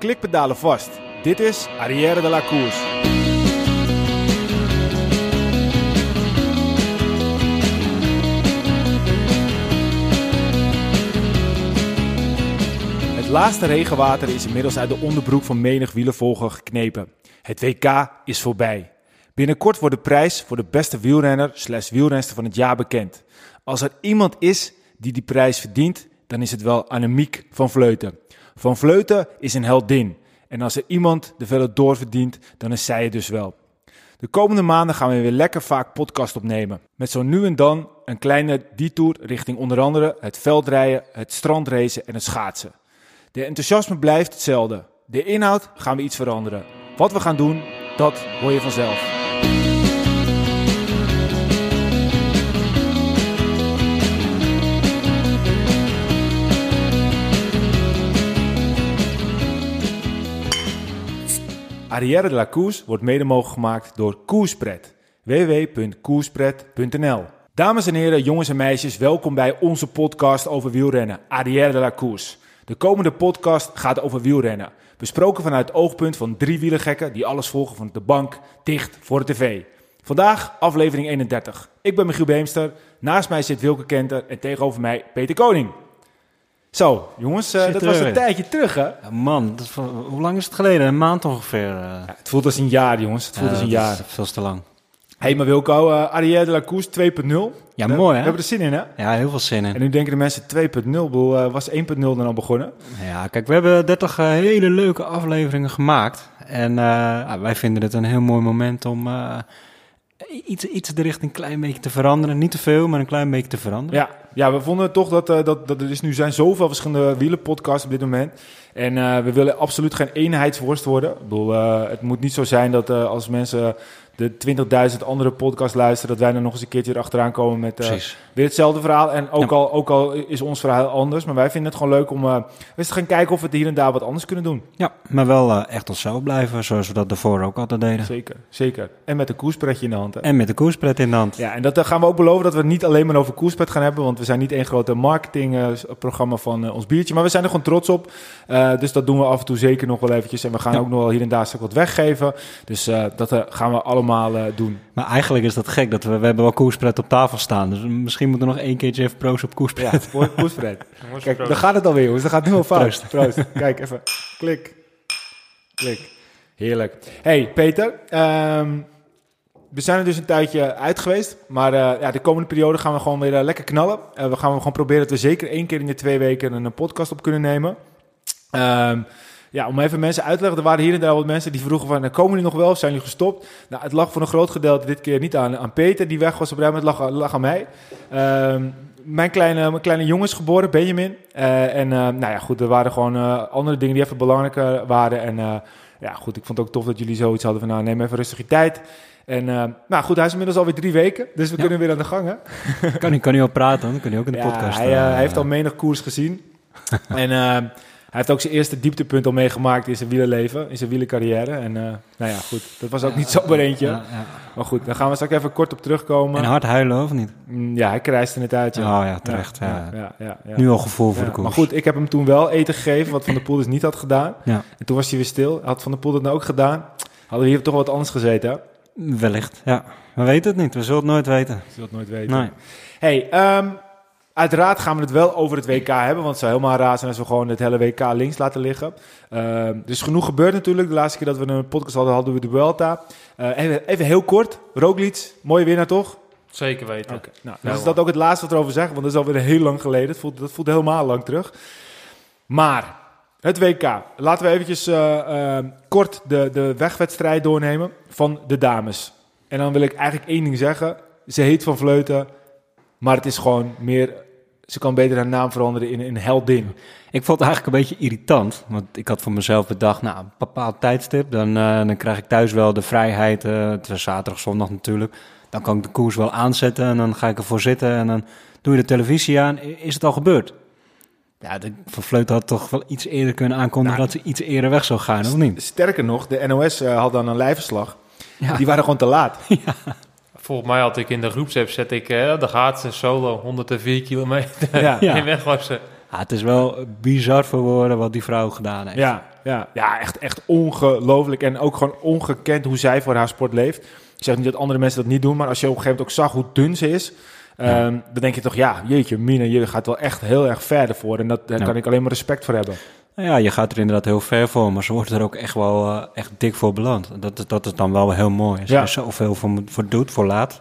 klikpedalen vast. Dit is Arrière de la Course. Het laatste regenwater is inmiddels uit de onderbroek van menig wielervolger geknepen. Het WK is voorbij. Binnenkort wordt de prijs voor de beste wielrenner slash wielrenster van het jaar bekend. Als er iemand is die die prijs verdient, dan is het wel Annemiek van Vleuten. Van Vleuten is een heldin. En als er iemand de vele door verdient, dan is zij het dus wel. De komende maanden gaan we weer lekker vaak podcast opnemen. Met zo nu en dan een kleine detour richting onder andere het veldrijden, het strandracen en het schaatsen. De enthousiasme blijft hetzelfde. De inhoud gaan we iets veranderen. Wat we gaan doen, dat hoor je vanzelf. Arrière de la Course wordt mede mogelijk gemaakt door Koerspret. www.koerspret.nl Dames en heren, jongens en meisjes, welkom bij onze podcast over wielrennen, Arrière de la Course. De komende podcast gaat over wielrennen. Besproken vanuit het oogpunt van drie wielergekken die alles volgen van de bank dicht voor de tv. Vandaag aflevering 31. Ik ben Michiel Beemster, naast mij zit Wilke Kenter en tegenover mij Peter Koning. Zo, jongens, uh, dat was een tijdje terug, hè? Ja, man, dat, hoe lang is het geleden? Een maand ongeveer. Uh. Ja, het voelt als een jaar, jongens. Het voelt als een jaar. veel te lang. hey, maar Wilco, uh, Arrière de la Course 2.0. Ja, mooi, hè? We hebben er zin in, hè? Ja, heel veel zin in. En nu denken de mensen 2.0. was 1.0 dan al begonnen? Ja, kijk, we hebben 30 hele leuke afleveringen gemaakt. En wij vinden het een heel mooi moment om iets, iets de richting klein beetje te veranderen. Niet te veel, maar een klein beetje te veranderen. Ja, ja we vonden toch dat, uh, dat, dat er is nu zijn zoveel verschillende wielenpodcasts op dit moment. En uh, we willen absoluut geen eenheidsworst worden. Ik bedoel, uh, het moet niet zo zijn dat als mensen de 20.000 andere podcasts luisteren, dat wij er nog eens een keertje erachteraan komen met uh, weer hetzelfde verhaal. En ook, al, ook al is ons verhaal anders, maar wij vinden het gewoon leuk om uh, eens te gaan kijken of we het hier en daar wat anders kunnen doen. Ja, maar wel uh, echt onszelf blijven, zoals we dat daarvoor ook altijd deden. Zeker, zeker. En met een koerspretje in de hand. Hè? En met de koerspret in de hand. Ja, en dat gaan we ook beloven dat we het niet alleen maar over koerspret gaan hebben, want we zijn niet één grote marketingprogramma van ons biertje, maar we zijn er gewoon trots op. dus dat doen we af en toe zeker nog wel eventjes. En we gaan ja. ook nog wel hier en daar stuk wat weggeven. Dus dat gaan we allemaal doen. Maar eigenlijk is dat gek. Dat we, we hebben wel koerspret op tafel staan. Dus misschien moeten we nog één keertje even proost op koerspret. Ja, voor koerspret. Kijk, dan gaat het alweer jongens. Dan gaat het nu al fout. Proost. proost. Kijk, even. Klik. Klik. Heerlijk. Hey Peter, um, we zijn er dus een tijdje uit geweest. Maar uh, ja, de komende periode gaan we gewoon weer uh, lekker knallen. Uh, we gaan gewoon proberen dat we zeker één keer in de twee weken een podcast op kunnen nemen. Um, ja, om even mensen uit te leggen. Er waren hier en daar wat mensen die vroegen van, komen jullie nog wel of zijn jullie gestopt? Nou, het lag voor een groot gedeelte dit keer niet aan, aan Peter, die weg was op een het lag, lag aan mij. Uh, mijn kleine, mijn kleine jongen is geboren, Benjamin. Uh, en uh, nou ja, goed, er waren gewoon uh, andere dingen die even belangrijker waren. En ja, goed, ik vond het ook tof dat jullie zoiets hadden van, nou, neem even rustig je tijd. En nou goed, hij is inmiddels alweer drie weken, dus we ja. kunnen weer aan de gang. Hè? Kan, hij, kan al praten, dan kan hij ook in de ja, podcast. Hij, hij heeft al menig koers gezien. en heeft ook zijn eerste dieptepunt al meegemaakt in zijn wielerleven, in zijn wielercarrière. En uh, nou ja, goed, dat was ook niet zomaar eentje. Ja, ja. Maar goed, daar gaan we straks even kort op terugkomen. En hard huilen, of niet? Ja, hij krijste het uit. Ja. Oh ja, terecht. Ja, Nu al gevoel voor de koers. Maar goed, ik heb hem toen wel eten gegeven, wat Van der Poel dus niet had gedaan. Ja. En toen was hij weer stil. Had Van der Poel dat nou ook gedaan? Hadden we hier toch wat anders gezeten, hè? Wellicht, ja. We weten het niet. We zullen het nooit weten. We zullen het nooit weten. Nee. Hey, um, Uiteraard gaan we het wel over het WK hebben, want het zou helemaal raar zijn als we gewoon het hele WK links laten liggen. Uh, dus genoeg gebeurd natuurlijk. De laatste keer dat we een podcast hadden, hadden we de Vuelta. Uh, even, even, heel kort, Roglic, mooie winnaar toch? Zeker weten. Okay. Nou, dan is dat ook het laatste wat erover zeggen, want dat is alweer heel lang geleden. Dat voelt, dat voelt helemaal lang terug. Maar het WK. Laten we eventjes uh, kort de, de wegwedstrijd doornemen van de dames. En dan wil ik eigenlijk één ding zeggen. Ze heet Van Vleuten, maar het is gewoon meer ze kan beter haar naam veranderen in een heldin. Ik vond het eigenlijk een beetje irritant. Want ik had voor mezelf bedacht, nou, een bepaald tijdstip. Dan, uh, dan krijg ik thuis wel de vrijheid. Uh, het was zaterdag, zondag natuurlijk. Dan kan ik de koers wel aanzetten en dan ga ik ervoor zitten. En dan doe je de televisie aan. Is het al gebeurd? Ja, de Van Vleut had toch wel iets eerder kunnen aankondigen nou, dat ze iets eerder weg zou gaan, of niet? Sterker nog, de NOS uh, had dan een lijfverslag. Ja. Die waren gewoon te laat. Ja. Volgens mij had ik in de groepsapp zet ik uh, de gaat solo 104 kilometer ja. in weg was ze. Ja, het is wel bizar voor woorden wat die vrouw gedaan heeft. Ja, ja, ja echt, echt ongelooflijk. En ook gewoon ongekend hoe zij voor haar sport leeft. Ik zeg niet dat andere mensen dat niet doen, maar als je op een gegeven moment ook zag hoe dun ze is... Ehm, dan denk je toch, ja, jeetje, Mina, je gaat wel echt heel erg verder voor. En dat, daar kan ik alleen maar respect voor hebben. Nou ja, je gaat er inderdaad heel ver voor, maar ze wordt er ook echt wel uh, echt dik voor beland. Dat, dat is dan wel heel mooi. Als ja. je zoveel voor, voor doet, voor laat.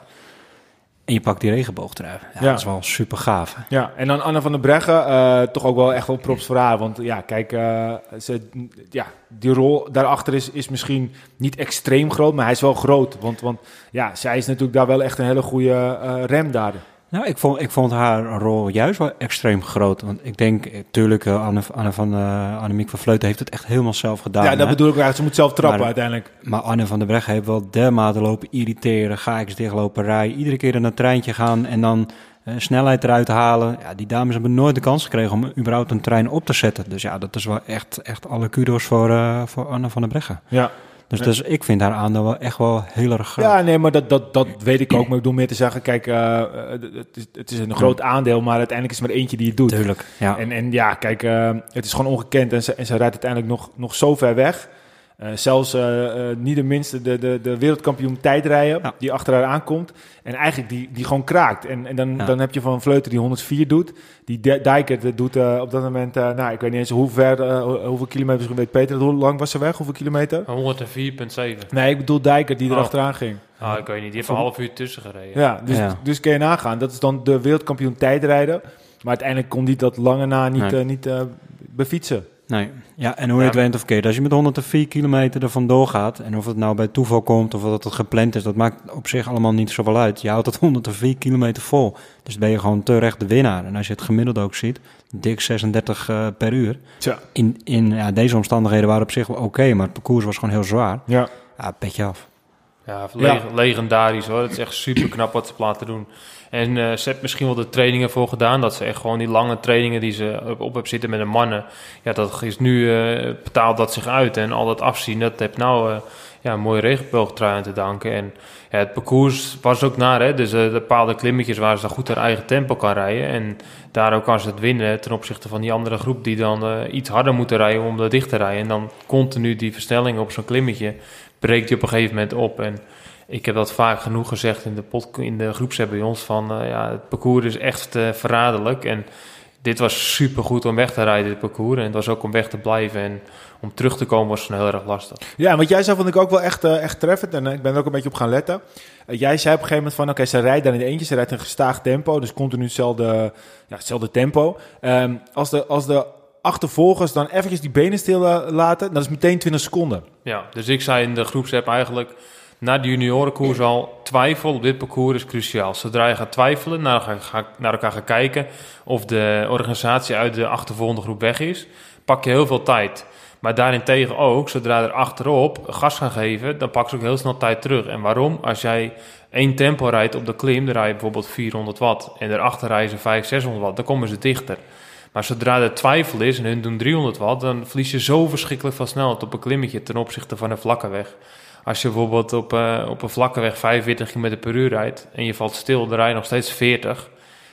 En je pakt die regenboogtrui. Ja, ja, Dat is wel super gaaf. Ja, en dan Anne van der Breggen, uh, toch ook wel echt wel props voor haar. Want ja, kijk, uh, ze, ja, die rol daarachter is, is misschien niet extreem groot, maar hij is wel groot. Want, want ja, zij is natuurlijk daar wel echt een hele goede uh, rem daar. Nou, ik vond, ik vond haar rol juist wel extreem groot. Want ik denk, natuurlijk, uh, Anne, Anne van, uh, Annemiek van Vleuten heeft het echt helemaal zelf gedaan. Ja, dat bedoel ik eigenlijk. Ze moet zelf trappen uiteindelijk. Maar Anne van der Breggen heeft wel dermate lopen irriteren. Ga ik dichtlopen rijden. Iedere keer in een treintje gaan en dan uh, snelheid eruit halen. Ja, die dames hebben nooit de kans gekregen om überhaupt een trein op te zetten. Dus ja, dat is wel echt, echt alle kudos voor, voor Anne van der Breggen. Ja, dus, dus ik vind haar aandeel wel echt wel heel erg groot. Ja, nee, maar dat, dat, dat weet ik ook. Maar ik bedoel meer te zeggen, kijk, uh, het, is, het is een groot aandeel, maar uiteindelijk is er maar eentje die het doet. Tuurlijk, ja. En, en ja, kijk, uh, het is gewoon ongekend en ze, en ze rijdt uiteindelijk nog, nog zo ver weg. Uh, zelfs uh, uh, niet de minste de, de, de wereldkampioen tijdrijden ja. die achter haar aankomt. En eigenlijk die, die gewoon kraakt. En, en dan, ja. dan heb je van Vleuten die 104 doet. Die Dijker doet op dat moment, nou ik weet niet eens hoe ver, hoeveel kilometers, weet Peter, hoe lang was ze weg? Hoeveel kilometer? 104,7. Nee, ik bedoel Dijker die er oh. achteraan ging. Ah, ik weet niet, die heeft een half uur tussen gereden. Ja, dus, ja. dus kun je nagaan. Dat is dan de wereldkampioen tijdrijden. Maar uiteindelijk kon die dat lange na niet, nee. niet befietsen. Nee, ja, en hoe je het went of keert. Als je met 104 kilometer er vandoor gaat, en of het nou bij toeval komt of dat het gepland is, dat maakt op zich allemaal niet zoveel uit. Je houdt het 104 kilometer vol. Dus ben je gewoon terecht de winnaar. En als je het gemiddeld ook ziet, dik 36 uh, per uur. Tja. In, in ja, deze omstandigheden waren op zich wel oké, okay, maar het parcours was gewoon heel zwaar. Ja. Ja, petje af. Ja, leg legendarisch hoor. Het is echt super knap wat ze laten doen. En uh, ze heeft misschien wel de trainingen voor gedaan. Dat ze echt gewoon die lange trainingen die ze op, op hebben zitten met de mannen. Ja, dat is nu uh, betaalt dat zich uit. En al dat afzien, dat heeft nou uh, ja, een mooie regenboogtrui aan te danken. En ja, het parcours was ook naar. Hè? Dus de bepaalde klimmetjes waar ze goed haar eigen tempo kan rijden. En daardoor kan ze het winnen ten opzichte van die andere groep die dan iets harder moeten rijden om er dicht te rijden. En dan continu die versnelling op zo'n klimmetje breekt die op een gegeven moment op. En ik heb dat vaak genoeg gezegd in de, in de groepsapp bij ons. Van uh, ja, het parcours is echt uh, verraderlijk. En dit was super goed om weg te rijden, dit parcours. En het was ook om weg te blijven. En om terug te komen was heel erg lastig. Ja, wat jij zei vond ik ook wel echt, uh, echt treffend. En ik ben er ook een beetje op gaan letten. jij zei op een gegeven moment van... Oké, ze rijdt dan in eentje. Ze rijdt een gestaag tempo. Dus continu hetzelfde, ja, hetzelfde tempo. Um, als de... Als de achtervolgers dan eventjes die benen stil laten, dat is meteen 20 seconden. Ja, dus ik zei in de groepsapp eigenlijk na de juniorenkoers al twijfel op dit parcours is cruciaal. Zodra je gaat twijfelen, naar, naar elkaar gaat kijken of de organisatie uit de achtervolgende groep weg is, pak je heel veel tijd. Maar daarentegen ook, zodra er achterop gas gaan geven, dan pak ze ook heel snel tijd terug. En waarom? Als jij één tempo rijdt op de klim, dan rij je bijvoorbeeld 400 watt. En daarachter rijden ze 500, 600 watt, dan komen ze dichter. Maar zodra er twijfel is en hun doen 300 watt, dan verlies je zo verschrikkelijk van snelheid op een klimmetje ten opzichte van een vlakke weg. Als je bijvoorbeeld op, uh, op een vlakke weg 45 km per uur rijdt en je valt stil, dan rij je nog steeds 40.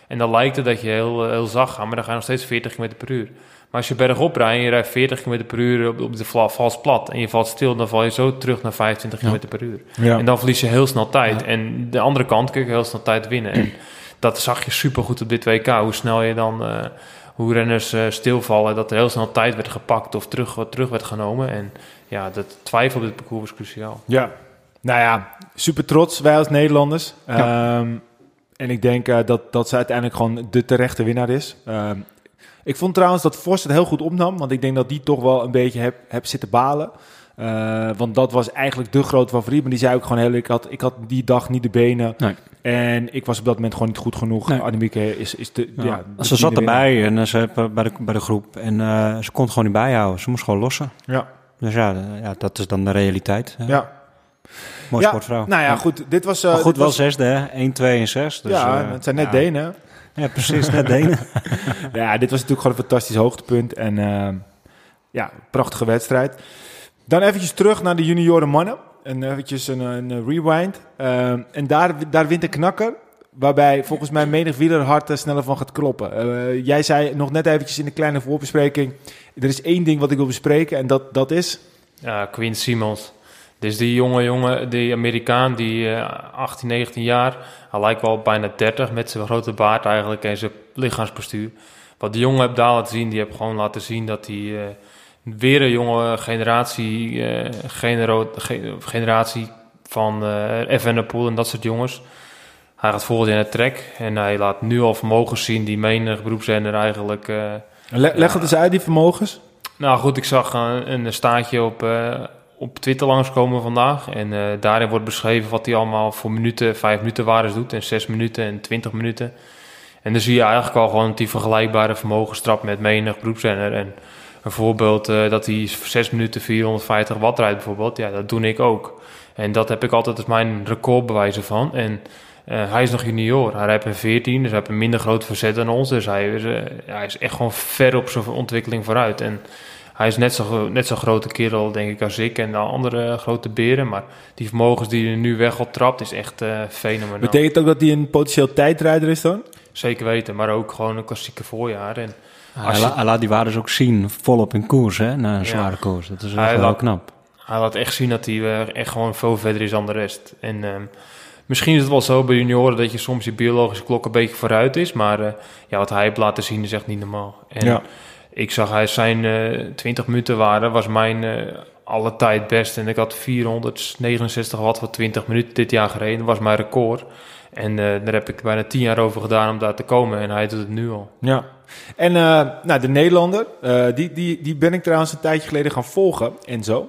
En dan lijkt het dat je heel, eh, heel zacht gaat, maar dan ga je nog steeds 40 km per uur. Maar als je bergop rijdt en je rijdt 40 km per uur op, op de vals plat en je valt stil, dan val je zo terug naar 25 km per uur. Ja. En dan verlies je heel snel tijd. Ja. En de andere kant kun je heel snel tijd winnen. En dat zag je super goed op dit WK, hoe snel je dan... Uh, hoe renners uh, stilvallen, dat er heel snel tijd werd gepakt of terug, terug werd genomen. En ja, dat twijfel op dit parcours was cruciaal. Ja, nou ja, super trots, wij als Nederlanders. Ja. Um, en ik denk uh, dat, dat ze uiteindelijk gewoon de terechte winnaar is. Um, ik vond trouwens dat Vos het heel goed opnam, want ik denk dat die toch wel een beetje heb, heb zitten balen. Uh, want dat was eigenlijk de grote favoriet. Maar die zei ook gewoon heel ik had, ik had die dag niet de benen. Nee. En ik was op dat moment gewoon niet goed genoeg. Nee. Annemieke is, is de, ja. ja de ze zat erbij en ze bij de, bij de groep. En uh, ze kon het gewoon niet bijhouden. Ze moest gewoon lossen. Ja. Dus ja, ja, dat is dan de realiteit. Ja. Mooie ja, sportvrouw. Nou ja, goed. Dit was... Uh, maar goed, dit wel was... zesde, hè? 1, 2 en 6. Dus, ja, uh, het zijn net ja. Denen. Ja, precies, net Denen. ja, dit was natuurlijk gewoon een fantastisch hoogtepunt. En uh, ja, prachtige wedstrijd. Dan eventjes terug naar de junioren mannen. En eventjes een, een rewind. Uh, en daar, daar wint de knakker. waarbij volgens mij menig wielerhart er sneller van gaat kloppen. Uh, jij zei nog net eventjes in de kleine voorbespreking, er is één ding wat ik wil bespreken en dat, dat is... Ja, Quinn Simons. Dus die jonge jongen, die Amerikaan, die uh, 18, 19 jaar, hij lijkt wel bijna 30 met zijn grote baard eigenlijk en zijn lichaamspostuur. Wat die jongen heeft daar laten zien, die heeft gewoon laten zien dat hij weer een jonge generatie, uh, genero, generatie van uh, Evenepoel en dat soort jongens. Hij gaat volgend jaar naar trek en hij laat nu al vermogens zien die menig beroepszender eigenlijk... Le leg het eens uit, die vermogens. Nou goed, ik zag een, een staatje op, op Twitter langskomen vandaag. En uh, daarin wordt beschreven wat hij allemaal voor minuten, vijf minuten waardes doet. En zes minuten en twintig minuten. En dan zie je eigenlijk al gewoon die vergelijkbare vermogens trapt met menig beroepsrenner. En een voorbeeld uh, dat hij zes minuten 450 watt rijdt bijvoorbeeld. Ja, dat doe ik ook. En dat heb ik altijd als mijn recordbewijzen van. En uh, hij is nog junior. Hij rijdt een 14, dus hij heeft een minder groot verzet dan ons. Dus hij is, hij is echt gewoon ver op zijn ontwikkeling vooruit. En hij is net zo, net zo grote kerel, denk ik, als ik en de andere grote beren. Maar die vermogens die hij nu weg op trapt, is echt uh, fenomenaal. Betekent ook dat hij een potentieel tijdrijder is dan? Zeker weten, maar ook gewoon een klassieke voorjaar. En hij, laat die waardes ook zien, volop in koers, hè, na een zware koers. Dat is wel knap. Hij laat echt zien dat hij uh, echt gewoon veel verder is dan de rest. En um, misschien is het wel zo bij junioren dat je soms je biologische klok een beetje vooruit is. Maar uh, ja, wat hij heeft laten zien is echt niet normaal. En ja ik zag hij zijn uh, eh, 20 minuten waren, was mijn alle tijd best. En ik had 469 watt voor 20 minuten dit jaar gereden. Dat was mijn record. En uh, daar heb ik bijna 10 jaar over gedaan om daar te komen. En hij doet het nu al. Ja. En nou, de Nederlander, die, die, die ben ik trouwens een tijdje geleden gaan volgen. Enzo.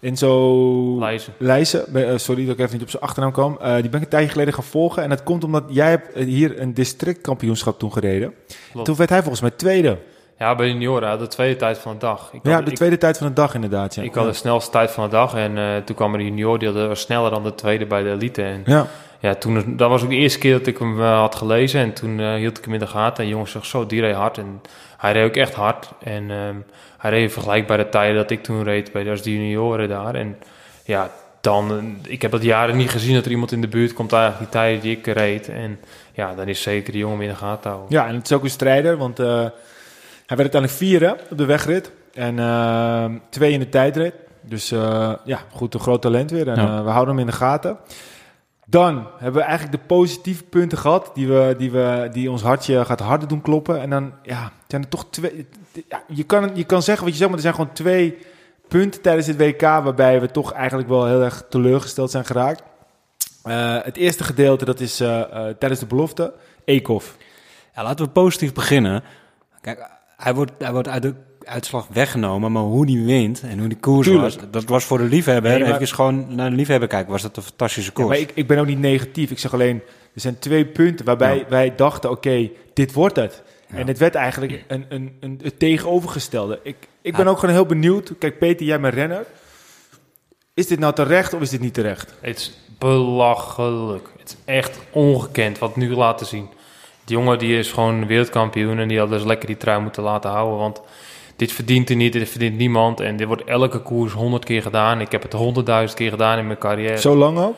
Enzo Leijzen. Leijzen. sorry dat ik even niet op zijn achternaam kwam. die ben ik een tijdje geleden gaan volgen. En dat komt omdat jij hebt hier een districtkampioenschap toen gereden. Toen werd hij volgens mij tweede. Ja, bij de junioren, de tweede tijd van de dag. Ik ja, de tweede tijd van de dag inderdaad. Ja. Ik had de snelste tijd van de dag en toen kwam de junior, die was sneller dan de tweede bij de elite. En ja. Ja, toen, dat was ook de eerste keer dat ik hem uh, had gelezen en toen uh, hield ik hem in de gaten. En jongens zegt zo, die reed hard en hij reed ook echt hard. En um, hij reed vergelijkbare tijden dat ik toen reed bij de junioren daar. En ja, dan, ik heb dat jaren niet gezien dat er iemand in de buurt komt eigenlijk die tijden die ik reed. En ja, dan is zeker die jongen in de gaten houden. Ja, en het is ook een strijder, want hij werd uiteindelijk vierde op de wegrit. En uh, twee in de tijdrit. Dus uh, ja, goed, een groot talent weer. En ja. uh, we houden hem in de gaten. Dan hebben we eigenlijk de positieve punten gehad. Die, we, die, we, die ons hartje gaat harder doen kloppen. En dan ja, zijn er toch twee. Je, kan, je kan zeggen wat je zegt, maar er zijn gewoon twee punten tijdens het WK. Waarbij we toch eigenlijk wel heel erg teleurgesteld zijn geraakt. het eerste gedeelte, dat is tijdens de belofte. Eekhoff. Ja, laten we positief beginnen. Kijk, hij wordt, hij wordt uit de uitslag weggenomen, maar hoe die wint en hoe die koers was, dat was voor de liefhebber. Nee, maar, Even gewoon naar de liefhebber kijken, was dat een fantastische koers. Ja, maar ik, ik ben ook niet negatief. Ik zeg alleen, er zijn twee punten waarbij wij dachten, oké, dit wordt het. En het werd eigenlijk een, een, een, het tegenovergestelde. Ik, ik ben ook gewoon heel benieuwd. Kijk, Peter, jij bent renner. Is dit nou terecht of is dit niet terecht? Het is belachelijk. Het is echt ongekend wat nu laten zien. Die jongen die is gewoon wereldkampioen en die had dus lekker die trui moeten laten houden. Want dit verdient hij niet, dit verdient niemand. En dit wordt elke koers honderd keer gedaan. Ik heb het honderdduizend keer gedaan in mijn carrière. Zo lang ook?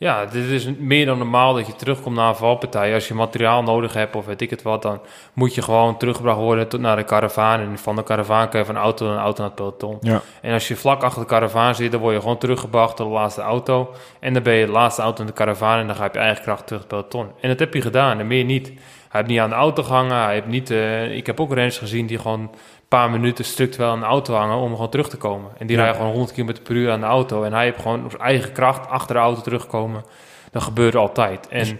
Ja, dit is meer dan normaal dat je terugkomt naar een valpartij. Als je materiaal nodig hebt of weet ik het wat, dan moet je gewoon teruggebracht worden tot naar de karavaan. En van de karavaan kun je van auto naar auto naar het peloton. Ja. En als je vlak achter de karavaan zit, dan word je gewoon teruggebracht tot de laatste auto. En dan ben je de laatste auto in de karavaan en dan ga je op je eigen kracht terug het peloton. En dat heb je gedaan en meer niet. Hij heeft niet aan de auto gehangen. Hij heeft niet, uh, ik heb ook renners gezien die gewoon paar minuten structureel aan de auto hangen om gewoon terug te komen. En die rijden gewoon 100 km per uur aan de auto. En hij heeft gewoon op zijn eigen kracht achter de auto terugkomen. Dat gebeurt altijd. En dus-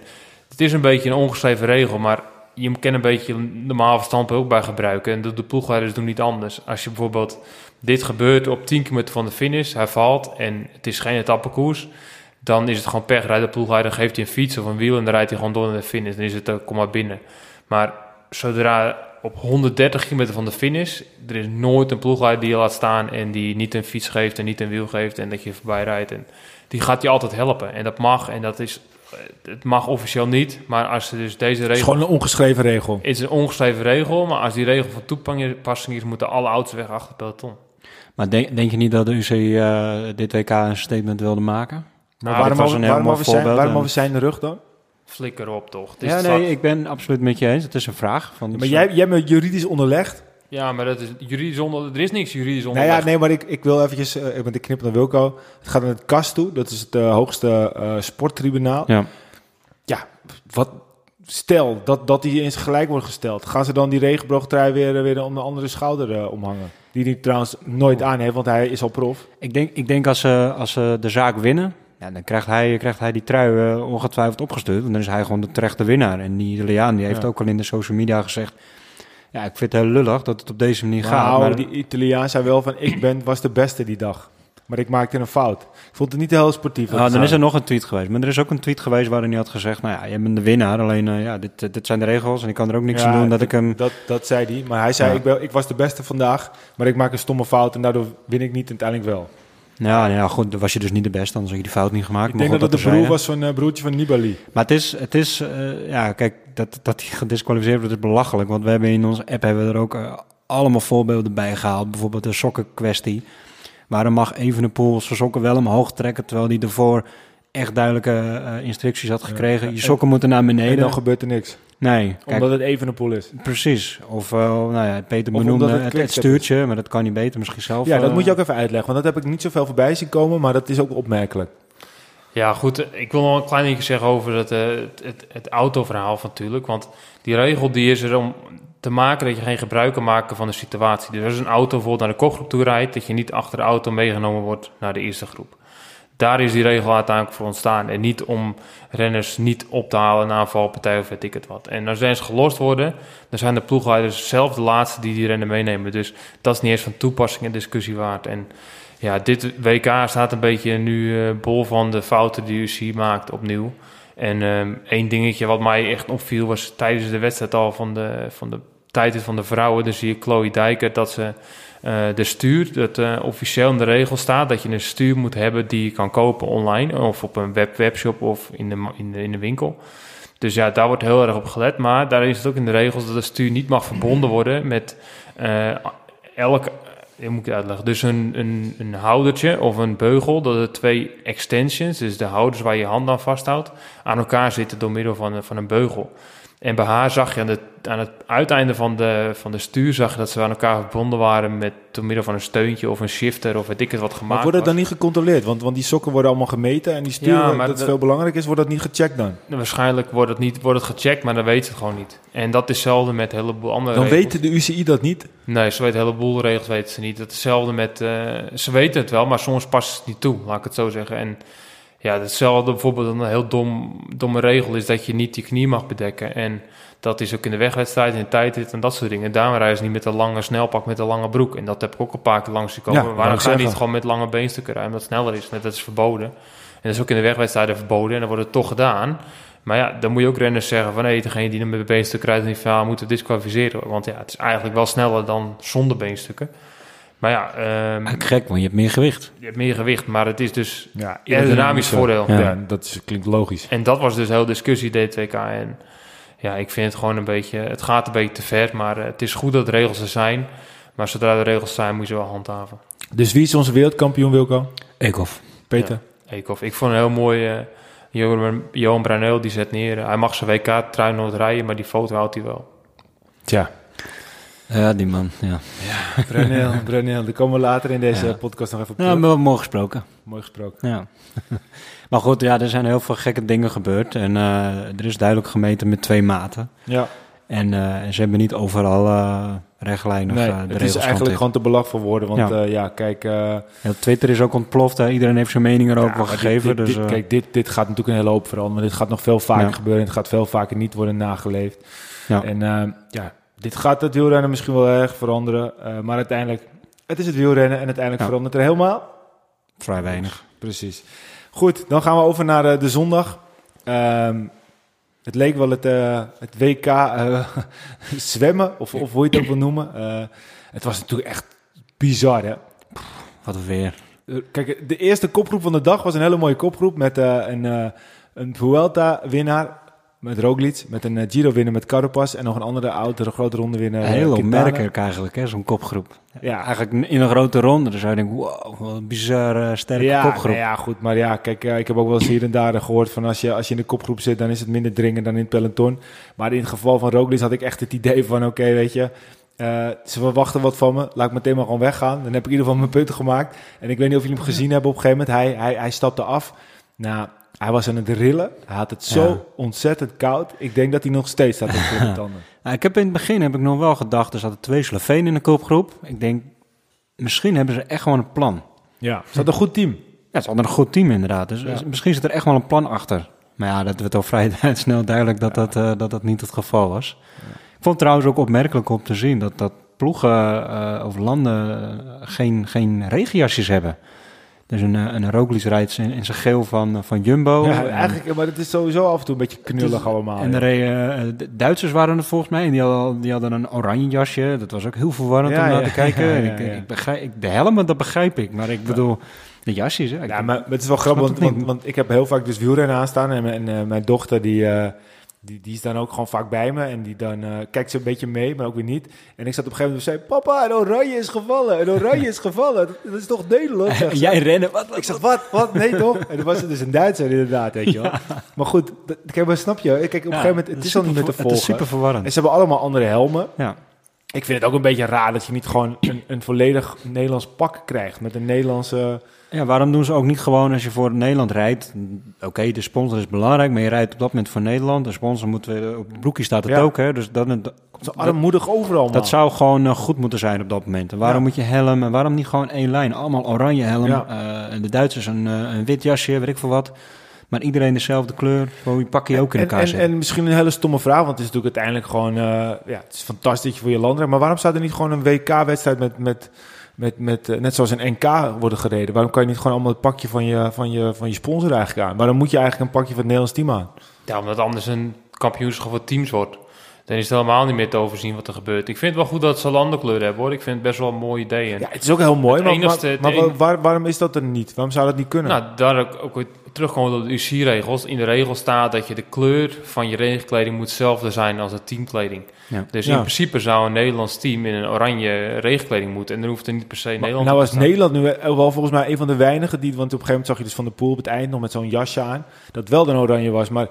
het is een beetje een ongeschreven regel, maar je kan een beetje normaal verstand ook bij gebruiken. En de, de ploegleiders doen niet anders. Als je bijvoorbeeld dit gebeurt op 10 kilometer van de finish, hij valt en het is geen etappekoers, dan is het gewoon pech. Rijdt de ploegleider, geeft hij een fiets of een wiel en dan rijdt hij gewoon door naar de finish. Dan is het, uh, kom maar binnen. Maar zodra op 130 kilometer van de finish. Er is nooit een ploegleider die je laat staan en die niet een fiets geeft en niet een wiel geeft en dat je voorbij rijdt. En die gaat je altijd helpen. En dat mag en dat is. Het mag officieel niet, maar als ze dus deze regel. Het is gewoon een ongeschreven regel. Het is een ongeschreven regel, maar als die regel van toepassing is, moeten alle auto's weg achter het peloton. Maar denk, denk je niet dat de UC uh, dit WK een statement wilde maken? Maar waarom, waarom, waarom, we zijn, waarom we zijn de rug dan? Flikker op, toch? Het ja, nee, wat- ik ben absoluut met je eens. Het is een vraag. Van, Maar jij, jij bent juridisch onderlegd. ja, maar dat is juridisch onder... Er is niks juridisch onder. Nou ja, nee, maar ik, ik wil eventjes, eh, ik ben de knip naar Wilco. Het gaat naar het KAS toe, dat is het eh, hoogste eh, sporttribunaal. Ja. Ja, wat, stel dat, dat die eens gelijk wordt gesteld. Gaan ze dan die regenboogtrui weer, weer om de andere schouder eh, omhangen? Die hij trouwens nooit aan heeft, want hij is al prof. Ik denk, ik denk als, ze, als ze de zaak winnen, ja, dan krijgt hij, krijgt hij die trui eh, ongetwijfeld opgestuurd. Want dan is hij gewoon de terechte winnaar. En die Italiaan die heeft Ja. ook al in de social media gezegd... Ja, ik vind het heel lullig dat het op deze manier gaat. Nou, Maar, die Italiaan zei wel van, ik ben, was de beste die dag. Maar ik maakte een fout. Ik vond het niet heel sportief. Ah, dan is er nog een tweet geweest. Maar er is ook een tweet geweest waarin hij had gezegd... Nou ja, jij bent de winnaar. Alleen eh, ja, dit, eh, dit zijn de regels en ik kan er ook niks Ja, aan doen dat ik hem... Dat, dat zei hij. Maar hij zei, Ja. ik, ben, ik was de beste vandaag, maar ik maak een stomme fout en daardoor win ik niet en uiteindelijk wel. Ja, nou ja, goed, dan was je dus niet de beste. Anders had je die fout niet gemaakt. Ik maar denk goed, dat het de broer was van een broertje van Nibali. Maar het is, het is eh, ja, kijk, dat, dat hij gedisqualificeerd wordt is belachelijk. Want we hebben in onze app hebben we er ook eh, allemaal voorbeelden bij gehaald. Bijvoorbeeld de sokkenkwestie. Waarom mag Evenepoel zijn sokken wel omhoog trekken... terwijl hij ervoor echt duidelijke eh, instructies had gekregen. Ja. Je sokken moeten naar En beneden. dan gebeurt er niks. Nee, kijk, Omdat het even een pool is. precies. Of, eh, nou ja, Peter Of benoemde het het, het, quickstep stuurtje... maar dat kan hij beter misschien zelf... Ja, dat eh, moet je ook even uitleggen. Want dat heb ik niet zoveel voorbij zien komen, maar dat is ook opmerkelijk. Ja, goed. Ik wil nog een klein dingetje zeggen over het, eh, het, het, het autoverhaal natuurlijk. Want die regel die is er om te maken dat je geen gebruik kan maken van de situatie. Dus als een auto bijvoorbeeld naar de kopgroep toe rijdt... dat je niet achter de auto meegenomen wordt naar de eerste groep. Daar is die regel uiteindelijk voor ontstaan. En niet om renners niet op te halen na een valpartij of weet ik het wat. En als renners gelost worden, dan zijn de ploegleiders zelf de laatste die die renner meenemen. Dus dat is niet eens van toepassing en discussie waard. En ja, dit WK staat een beetje nu eh, bol van de fouten die UCI maakt opnieuw. En ehm één dingetje wat mij echt opviel was tijdens de wedstrijd al van de, van de tijd van de vrouwen. Dan zie je Chloe Dijker dat ze eh, de stuur, dat eh, officieel in de regel staat dat je een stuur moet hebben die je kan kopen online of op een web, webshop of in de, in, de, in de winkel. Dus ja, daar wordt heel erg op gelet. Maar daar is het ook in de regels dat de stuur niet mag verbonden worden met eh elk. Hoe moet ik uitleggen? Dus een, een, een houdertje of een beugel, dat er twee extensions, dus de houders waar je hand aan vasthoudt, aan elkaar zitten door middel van, van een beugel. En bij haar zag je aan, de, aan het uiteinde van de, van de stuur zag je dat ze aan elkaar verbonden waren met door middel van een steuntje of een shifter of weet ik het wat gemaakt Maar wordt het was. dan niet gecontroleerd? Want, want die sokken worden allemaal gemeten en die sturen, Ja, maar dat dat- veel belangrijk is, wordt dat niet gecheckt dan? Waarschijnlijk wordt het, niet, wordt het gecheckt, maar dan weten ze het gewoon niet. En dat is hetzelfde met een heleboel andere Dan regels. weten de UCI dat niet. Nee, ze weten een heleboel regels weten ze niet. Dat is hetzelfde met... eh, ze weten het wel, maar soms passen ze het niet toe, laat ik het zo zeggen. En ja, hetzelfde bijvoorbeeld een heel dom, domme regel is dat je niet je knie mag bedekken. En dat is ook in de wegwedstrijd, in de tijdrit en dat soort dingen. Daarom rijden ze niet met een lange snelpak met een lange broek. En dat heb ik ook een paar keer langs gekomen. Ja, Waarom ga je niet gewoon met lange beenstukken rijden, omdat het sneller is? Net dat is verboden. En dat is ook in de wegwedstrijden verboden en dan wordt het toch gedaan. Maar ja, dan moet je ook renners zeggen van... hé, degene die dan met beenstukken rijdt die verhaal moeten disqualificeren. Want ja, het is eigenlijk wel sneller dan zonder beenstukken. Maar ja, ehm, Eigenlijk gek, want je hebt meer gewicht. je hebt meer gewicht, maar het is dus Ja, aerodynamisch voordeel. Ja, Ja. dat is, klinkt logisch. En dat was dus heel discussie DTK. En ja, ik vind het gewoon een beetje... Het gaat een beetje te ver, maar eh, het is goed dat de regels er zijn. Maar zodra de regels zijn, moet je ze wel handhaven. Dus wie is onze wereldkampioen, Wilco? Eekhoff. Peter? Eekhoff. Ik vond het heel mooi... eh, Johan, die zet neer. Hij mag zijn WK-trui nooit rijden, maar die foto houdt hij wel. Tja, Ja, die man, ja. Brunel, Brunel. Daar komen we later in deze Ja. podcast nog even op Ja, maar mooi gesproken. Mooi gesproken. Ja. maar goed, ja, er zijn heel veel gekke dingen gebeurd. En eh, er is duidelijk gemeten met twee maten. Ja, En, eh, ze hebben niet overal eh rechtlijnig nee, de het is eigenlijk gewoon te belach voor woorden. Want Ja. ja, ja kijk... Ja, Twitter is ook ontploft. Hè. Iedereen heeft zijn mening er ja, maar gegeven. dit- dit- dus, kijk, dit, dit gaat natuurlijk een hele hoop veranderen. Maar dit gaat nog veel vaker Ja. gebeuren. En het gaat veel vaker niet worden nageleefd. ja. En ja, dit gaat het wielrennen misschien wel erg veranderen. eh, maar uiteindelijk, het is het wielrennen. En uiteindelijk Ja. verandert er helemaal vrij weinig. Precies. Goed, dan gaan we over naar eh, de zondag. Ehm, het leek wel het, eh, het WK zwemmen, of, of hoe je het ook wil noemen. Het was natuurlijk echt bizar, hè? Wat weer. Kijk, de eerste kopgroep van de dag was een hele mooie kopgroep met een, een Vuelta-winnaar. Met Roglic, met een Giro winnen met Carapaz en nog een andere oudere grote ronde winnen. Heel opmerkelijk eigenlijk, hè, zo'n kopgroep. Ja. Eigenlijk in een grote ronde, dan zou je denken, wow, wat een bizarre sterke ja, kopgroep. Ja, goed, maar ja, kijk, ik heb ook wel eens hier en daar gehoord van als je, als je in de kopgroep zit, dan is het minder dringend dan in het peloton. Maar in het geval van Roglic had ik echt het idee van, oké, weet je, uh, ze verwachten wat van me. Laat ik meteen maar gewoon weggaan. Dan heb ik in ieder geval mijn punten gemaakt. En ik weet niet of jullie hem gezien hebben op een gegeven moment. Hij, hij, hij stapte af. Nou, hij was aan het rillen. Hij had het zo ontzettend koud. Ik denk dat hij nog steeds staat op de tanden. Nou, ik heb in het begin heb ik nog wel gedacht, er zaten twee Slovenen in de koopgroep. Ik denk, misschien hebben ze echt gewoon een plan. Ja, ze hadden een goed team. Ja, ze hadden een goed team inderdaad. Dus misschien zit er echt wel een plan achter. Maar ja, dat werd al vrij snel duidelijk dat, dat, uh, dat dat niet het geval was. Ik vond het trouwens ook opmerkelijk om te zien dat, dat ploegen uh, of landen uh, geen, geen regenjasjes hebben. Dus een, een Roglic rijdt in, zijn geel van, van Jumbo. Ja, eigenlijk, maar het is sowieso af en toe een beetje knullig allemaal. En de, uh, de, Duitsers waren er volgens mij en die hadden, die hadden een oranje jasje. Dat was ook heel verwarrend ja, om naar te kijken. ik, ik begrijp, de helmen, dat begrijp ik. Maar ik bedoel... De jasjes, hè? Ja, maar het is wel grappig, want, want, want, ik heb heel vaak dus wielrennen aanstaan. En, en uh, mijn dochter, die, uh, die, die is dan ook gewoon vaak bij me. En die dan uh, kijkt ze een beetje mee, maar ook weer niet. En ik zat op een gegeven moment en zei... Papa, een oranje is gevallen. Een oranje is gevallen. Dat, is toch Nederland? Jij rennen? Wat, wat, ik zeg, wat? Wat? Nee, toch? En dan was het dus een Duitser inderdaad, weet je wel. Maar goed, dat, kijk, maar snap je? Kijk, op een gegeven moment... Het is al niet meer te volgen. Het is super verwarrend. En ze hebben allemaal andere helmen. Ja. Ik vind het ook een beetje raar dat je niet gewoon een, een volledig Nederlands pak krijgt. Met een Nederlandse... Ja, waarom doen ze ook niet gewoon als je voor Nederland rijdt? Oké, de sponsor is belangrijk, maar je rijdt op dat moment voor Nederland. De sponsor moet weer, op het broekje staat het ook, hè? Dus dat, dat komt zo armoedig overal. Man. Dat zou gewoon uh, goed moeten zijn op dat moment. En waarom ja. moet je helm en waarom niet gewoon één lijn? Allemaal oranje helm. Ja. Uh, en de Duitsers een, uh, een wit jasje, weet ik veel wat. Maar iedereen dezelfde kleur. Gewoon pak je ook in elkaar en, en, en, misschien een hele stomme vraag, want het is natuurlijk uiteindelijk gewoon... ja, het is fantastisch dat je voor je land rijdt. Maar waarom staat er niet gewoon een WK-wedstrijd met... met met, met, uh, net zoals een NK worden gereden. Waarom kan je niet gewoon allemaal het pakje van je, van je, van je sponsor eigenlijk aan? Waarom moet je eigenlijk een pakje van het Nederlands team aan? Ja, omdat anders een kampioenschap voor teams wordt. Dan is het helemaal niet meer te overzien wat er gebeurt. Ik vind het wel goed dat ze landenkleur hebben hoor. Ik vind het best wel een mooi idee. ja, het is ook heel mooi. Maar, enigste, maar, maar waar, waarom is dat er niet? Waarom zou dat niet kunnen? Nou, daar ook, ook terugkomen op de UC-regels. In de regel staat dat je de kleur van je regenkleding moet hetzelfde zijn als de teamkleding. Ja. Dus in principe zou een Nederlands team in een oranje regenkleding moeten. En dan hoeft er niet per se Nederland Nou was Nederland nu wel volgens mij een van de weinigen die... Want op een gegeven moment zag je dus van de pool op het eind nog met zo'n jasje aan. Dat wel een oranje was, maar...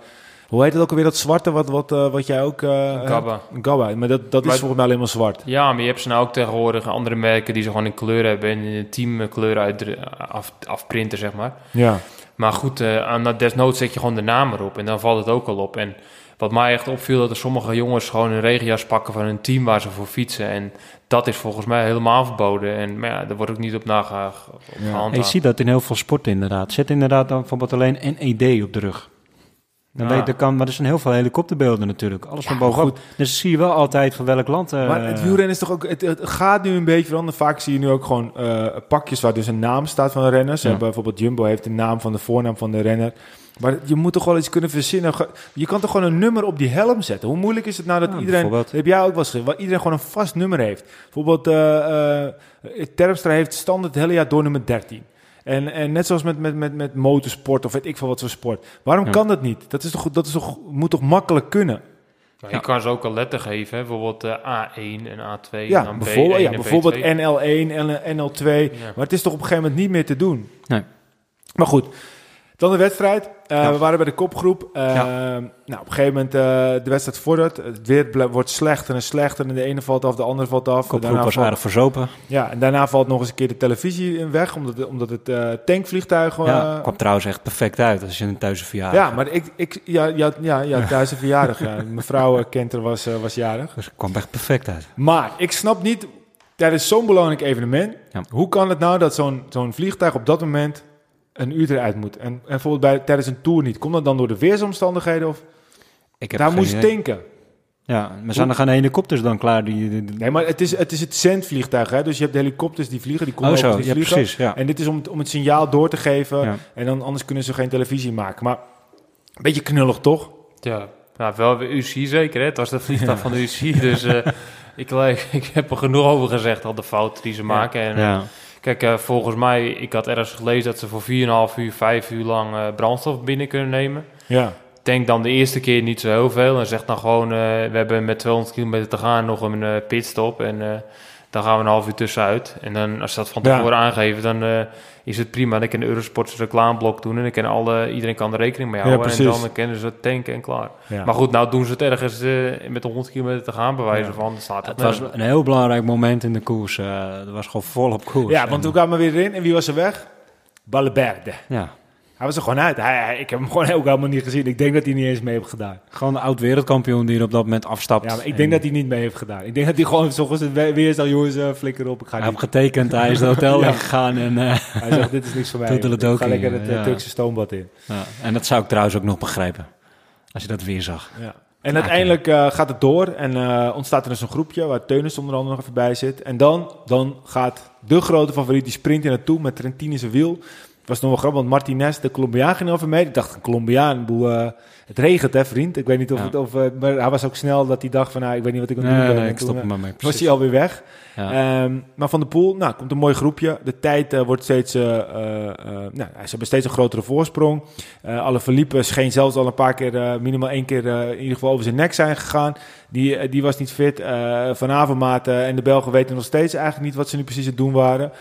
Hoe heet het ook alweer, dat zwarte wat, wat, uh, wat jij ook... Uh, Gabba. Gabba, maar dat, dat is volgens mij alleen maar zwart. Ja, maar je hebt ze nou ook tegenwoordig andere merken die ze gewoon in kleur hebben... en in een teamkleur uit af, afprinten, zeg maar. Ja. Maar goed, uh, aan desnoods zet je gewoon de naam erop en dan valt het ook al op. En wat mij echt opviel, dat er sommige jongens gewoon een regenjas pakken van een team waar ze voor fietsen. En dat is volgens mij helemaal verboden. En maar ja, daar wordt ook niet op nagehandhaafd. Ja. Je ziet dat in heel veel sporten inderdaad. Zet inderdaad dan bijvoorbeeld alleen NED op de rug. Dan weet, dat kan, maar er zijn heel veel helikopterbeelden natuurlijk. Alles van bovenop. Dus zie je wel altijd van welk land. Uh, maar het wielrennen is toch ook... Het, het, gaat nu een beetje veranderen. Vaak zie je nu ook gewoon uh, pakjes waar dus een naam staat van de renners. Ja. bijvoorbeeld Jumbo heeft de naam van de voornaam van de renner. Maar je moet toch wel iets kunnen verzinnen. Je kan toch gewoon een nummer op die helm zetten. Hoe moeilijk is het nou dat ja, iedereen... Heb jij ook wel geschreven. Waar iedereen gewoon een vast nummer heeft. Bijvoorbeeld uh, Terpstra heeft standaard het hele jaar door nummer 13. En, en net zoals met, met, met, met motorsport of weet ik veel wat voor sport. Waarom ja. kan dat niet? Dat, is toch, dat is toch, moet toch makkelijk kunnen? Je kan ze ook al letter geven, hè? bijvoorbeeld uh, A1 en A2 ja, en dan bijvoorbeeld, B1 ja, en bijvoorbeeld B2. NL1 en NL2. Maar het is toch op een gegeven moment niet meer te doen? Nee. Maar goed, dan de wedstrijd. Ja. We waren bij de kopgroep. Ja. Nou, op een gegeven moment uh, de wedstrijd vordert. Het weer wordt slechter en slechter. En de ene valt af, de andere valt af. De kopgroep was valt... aardig verzopen. Ja, en daarna valt nog eens een keer de televisie weg. Omdat, omdat het tankvliegtuig... Ja, kwam trouwens echt perfect uit als je een thuis verjaardag Ja, maar ik... ik ja, ja, ja, ja thuis verjaardag. ja. Mevrouw Kenter was, was jarig. Dus het kwam echt perfect uit. Maar ik snap niet... Tijdens zo'n belangrijk evenement... Ja. Hoe kan het nou dat zo'n zo'n vliegtuig op dat moment een uur eruit moet. En, en bijvoorbeeld bij, tijdens een tour niet. Komt dat dan door de weersomstandigheden? Of? Ik heb Daar moest denken. Ja, maar zijn er geen helikopters dan klaar? Die, die, die... Nee, maar het is het, is het zendvliegtuig. Hè? Dus je hebt de helikopters die vliegen. Die komen oh, zo. Die ja, vliegen. precies. Ja. En dit is om het, om het signaal door te geven. Ja. En dan anders kunnen ze geen televisie maken. Maar een beetje knullig, toch? Ja, nou, wel bij UCI zeker. Hè? Het was de vliegtuig ja. van de UCI. Dus uh, ik, ik heb er genoeg over gezegd, al de fouten die ze maken. En, ja. Kijk, uh, volgens mij, ik had ergens gelezen dat ze voor 4,5 uur, 5 uur lang uh, brandstof binnen kunnen nemen. Ja. tankt dan de eerste keer niet zo heel veel. En zegt dan gewoon, we hebben met 200 kilometer te gaan nog een pitstop. En dan gaan we een half uur tussenuit. En dan, als ze dat van tevoren aangeven, dan is het prima. Dan kan de Eurosports reclameblok doen en dan kan alle, iedereen kan er rekening mee houden. en dan kennen ze het tanken en klaar. Maar goed, nou doen ze het ergens uh, met 100 kilometer te gaan bewijzen van. Staat het was een heel belangrijk moment in de koers. Uh, dat was gewoon vol op koers. Ja, want toen kwamen we weer in en wie was er weg? Balleberde. Ja. Hij was er gewoon uit. Hij, ik heb hem gewoon ook helemaal niet gezien. Ik denk dat hij niet eens mee heeft gedaan. Gewoon de oud-wereldkampioen die er op dat moment afstapt. Ja, maar ik denk dat hij niet mee heeft gedaan. Ik denk dat hij gewoon zoals het weer zal jongens, uh, flikker op. Ik ga hij heeft getekend, hij is het hotel ja. gegaan en... Uh, hij zegt, dit is niks voor mij. Ik ga lekker het uh, Turkse stoombad in. Ja. En dat zou ik trouwens ook nog begrijpen. Als je dat weer zag. Ja. En uiteindelijk uh, gaat het door en uh, ontstaat er dus een groepje waar Teunis onder andere nog even bij zit. En dan, dan gaat de grote favoriet, die sprint in naartoe met Trentini zijn wiel was nog wel grappig, want Martinez, de Colombiaan, ging over mee. Ik dacht, een Colombiaan, boe, uh, het regent hè vriend. Ik weet niet of het, of, uh, maar hij was ook snel dat hij dacht van, nou, ik weet niet wat ik aan doen. Nee, ik stop maar mee. Was hij alweer weg. Ja. Um, maar Van de Poel, nou, komt een mooi groepje. De tijd uh, wordt steeds, nou, ze hebben steeds een grotere voorsprong. alle verliepen scheen zelfs al een paar keer, minimaal één keer in ieder geval over zijn nek zijn gegaan. Die, die was niet fit. van Avermaat en de Belgen weten nog steeds eigenlijk niet wat ze nu precies aan het doen waren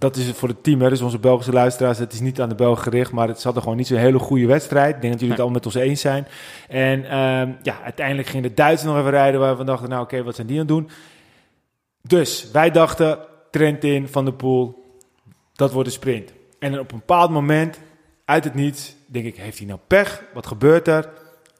dat is het voor het team. Hè. Dus onze Belgische luisteraars, het is niet aan de Belgen gericht, maar het zat er gewoon niet zo'n hele goede wedstrijd. Ik denk dat jullie het al met ons eens zijn. En um, ja, uiteindelijk ging de Duitsers nog even rijden, waar we dachten, nou oké, wat zijn die aan het doen? Dus wij dachten, Trentin, Van der Poel, dat wordt een sprint. En op een bepaald moment, uit het niets, denk ik, heeft hij nou pech? Wat gebeurt er?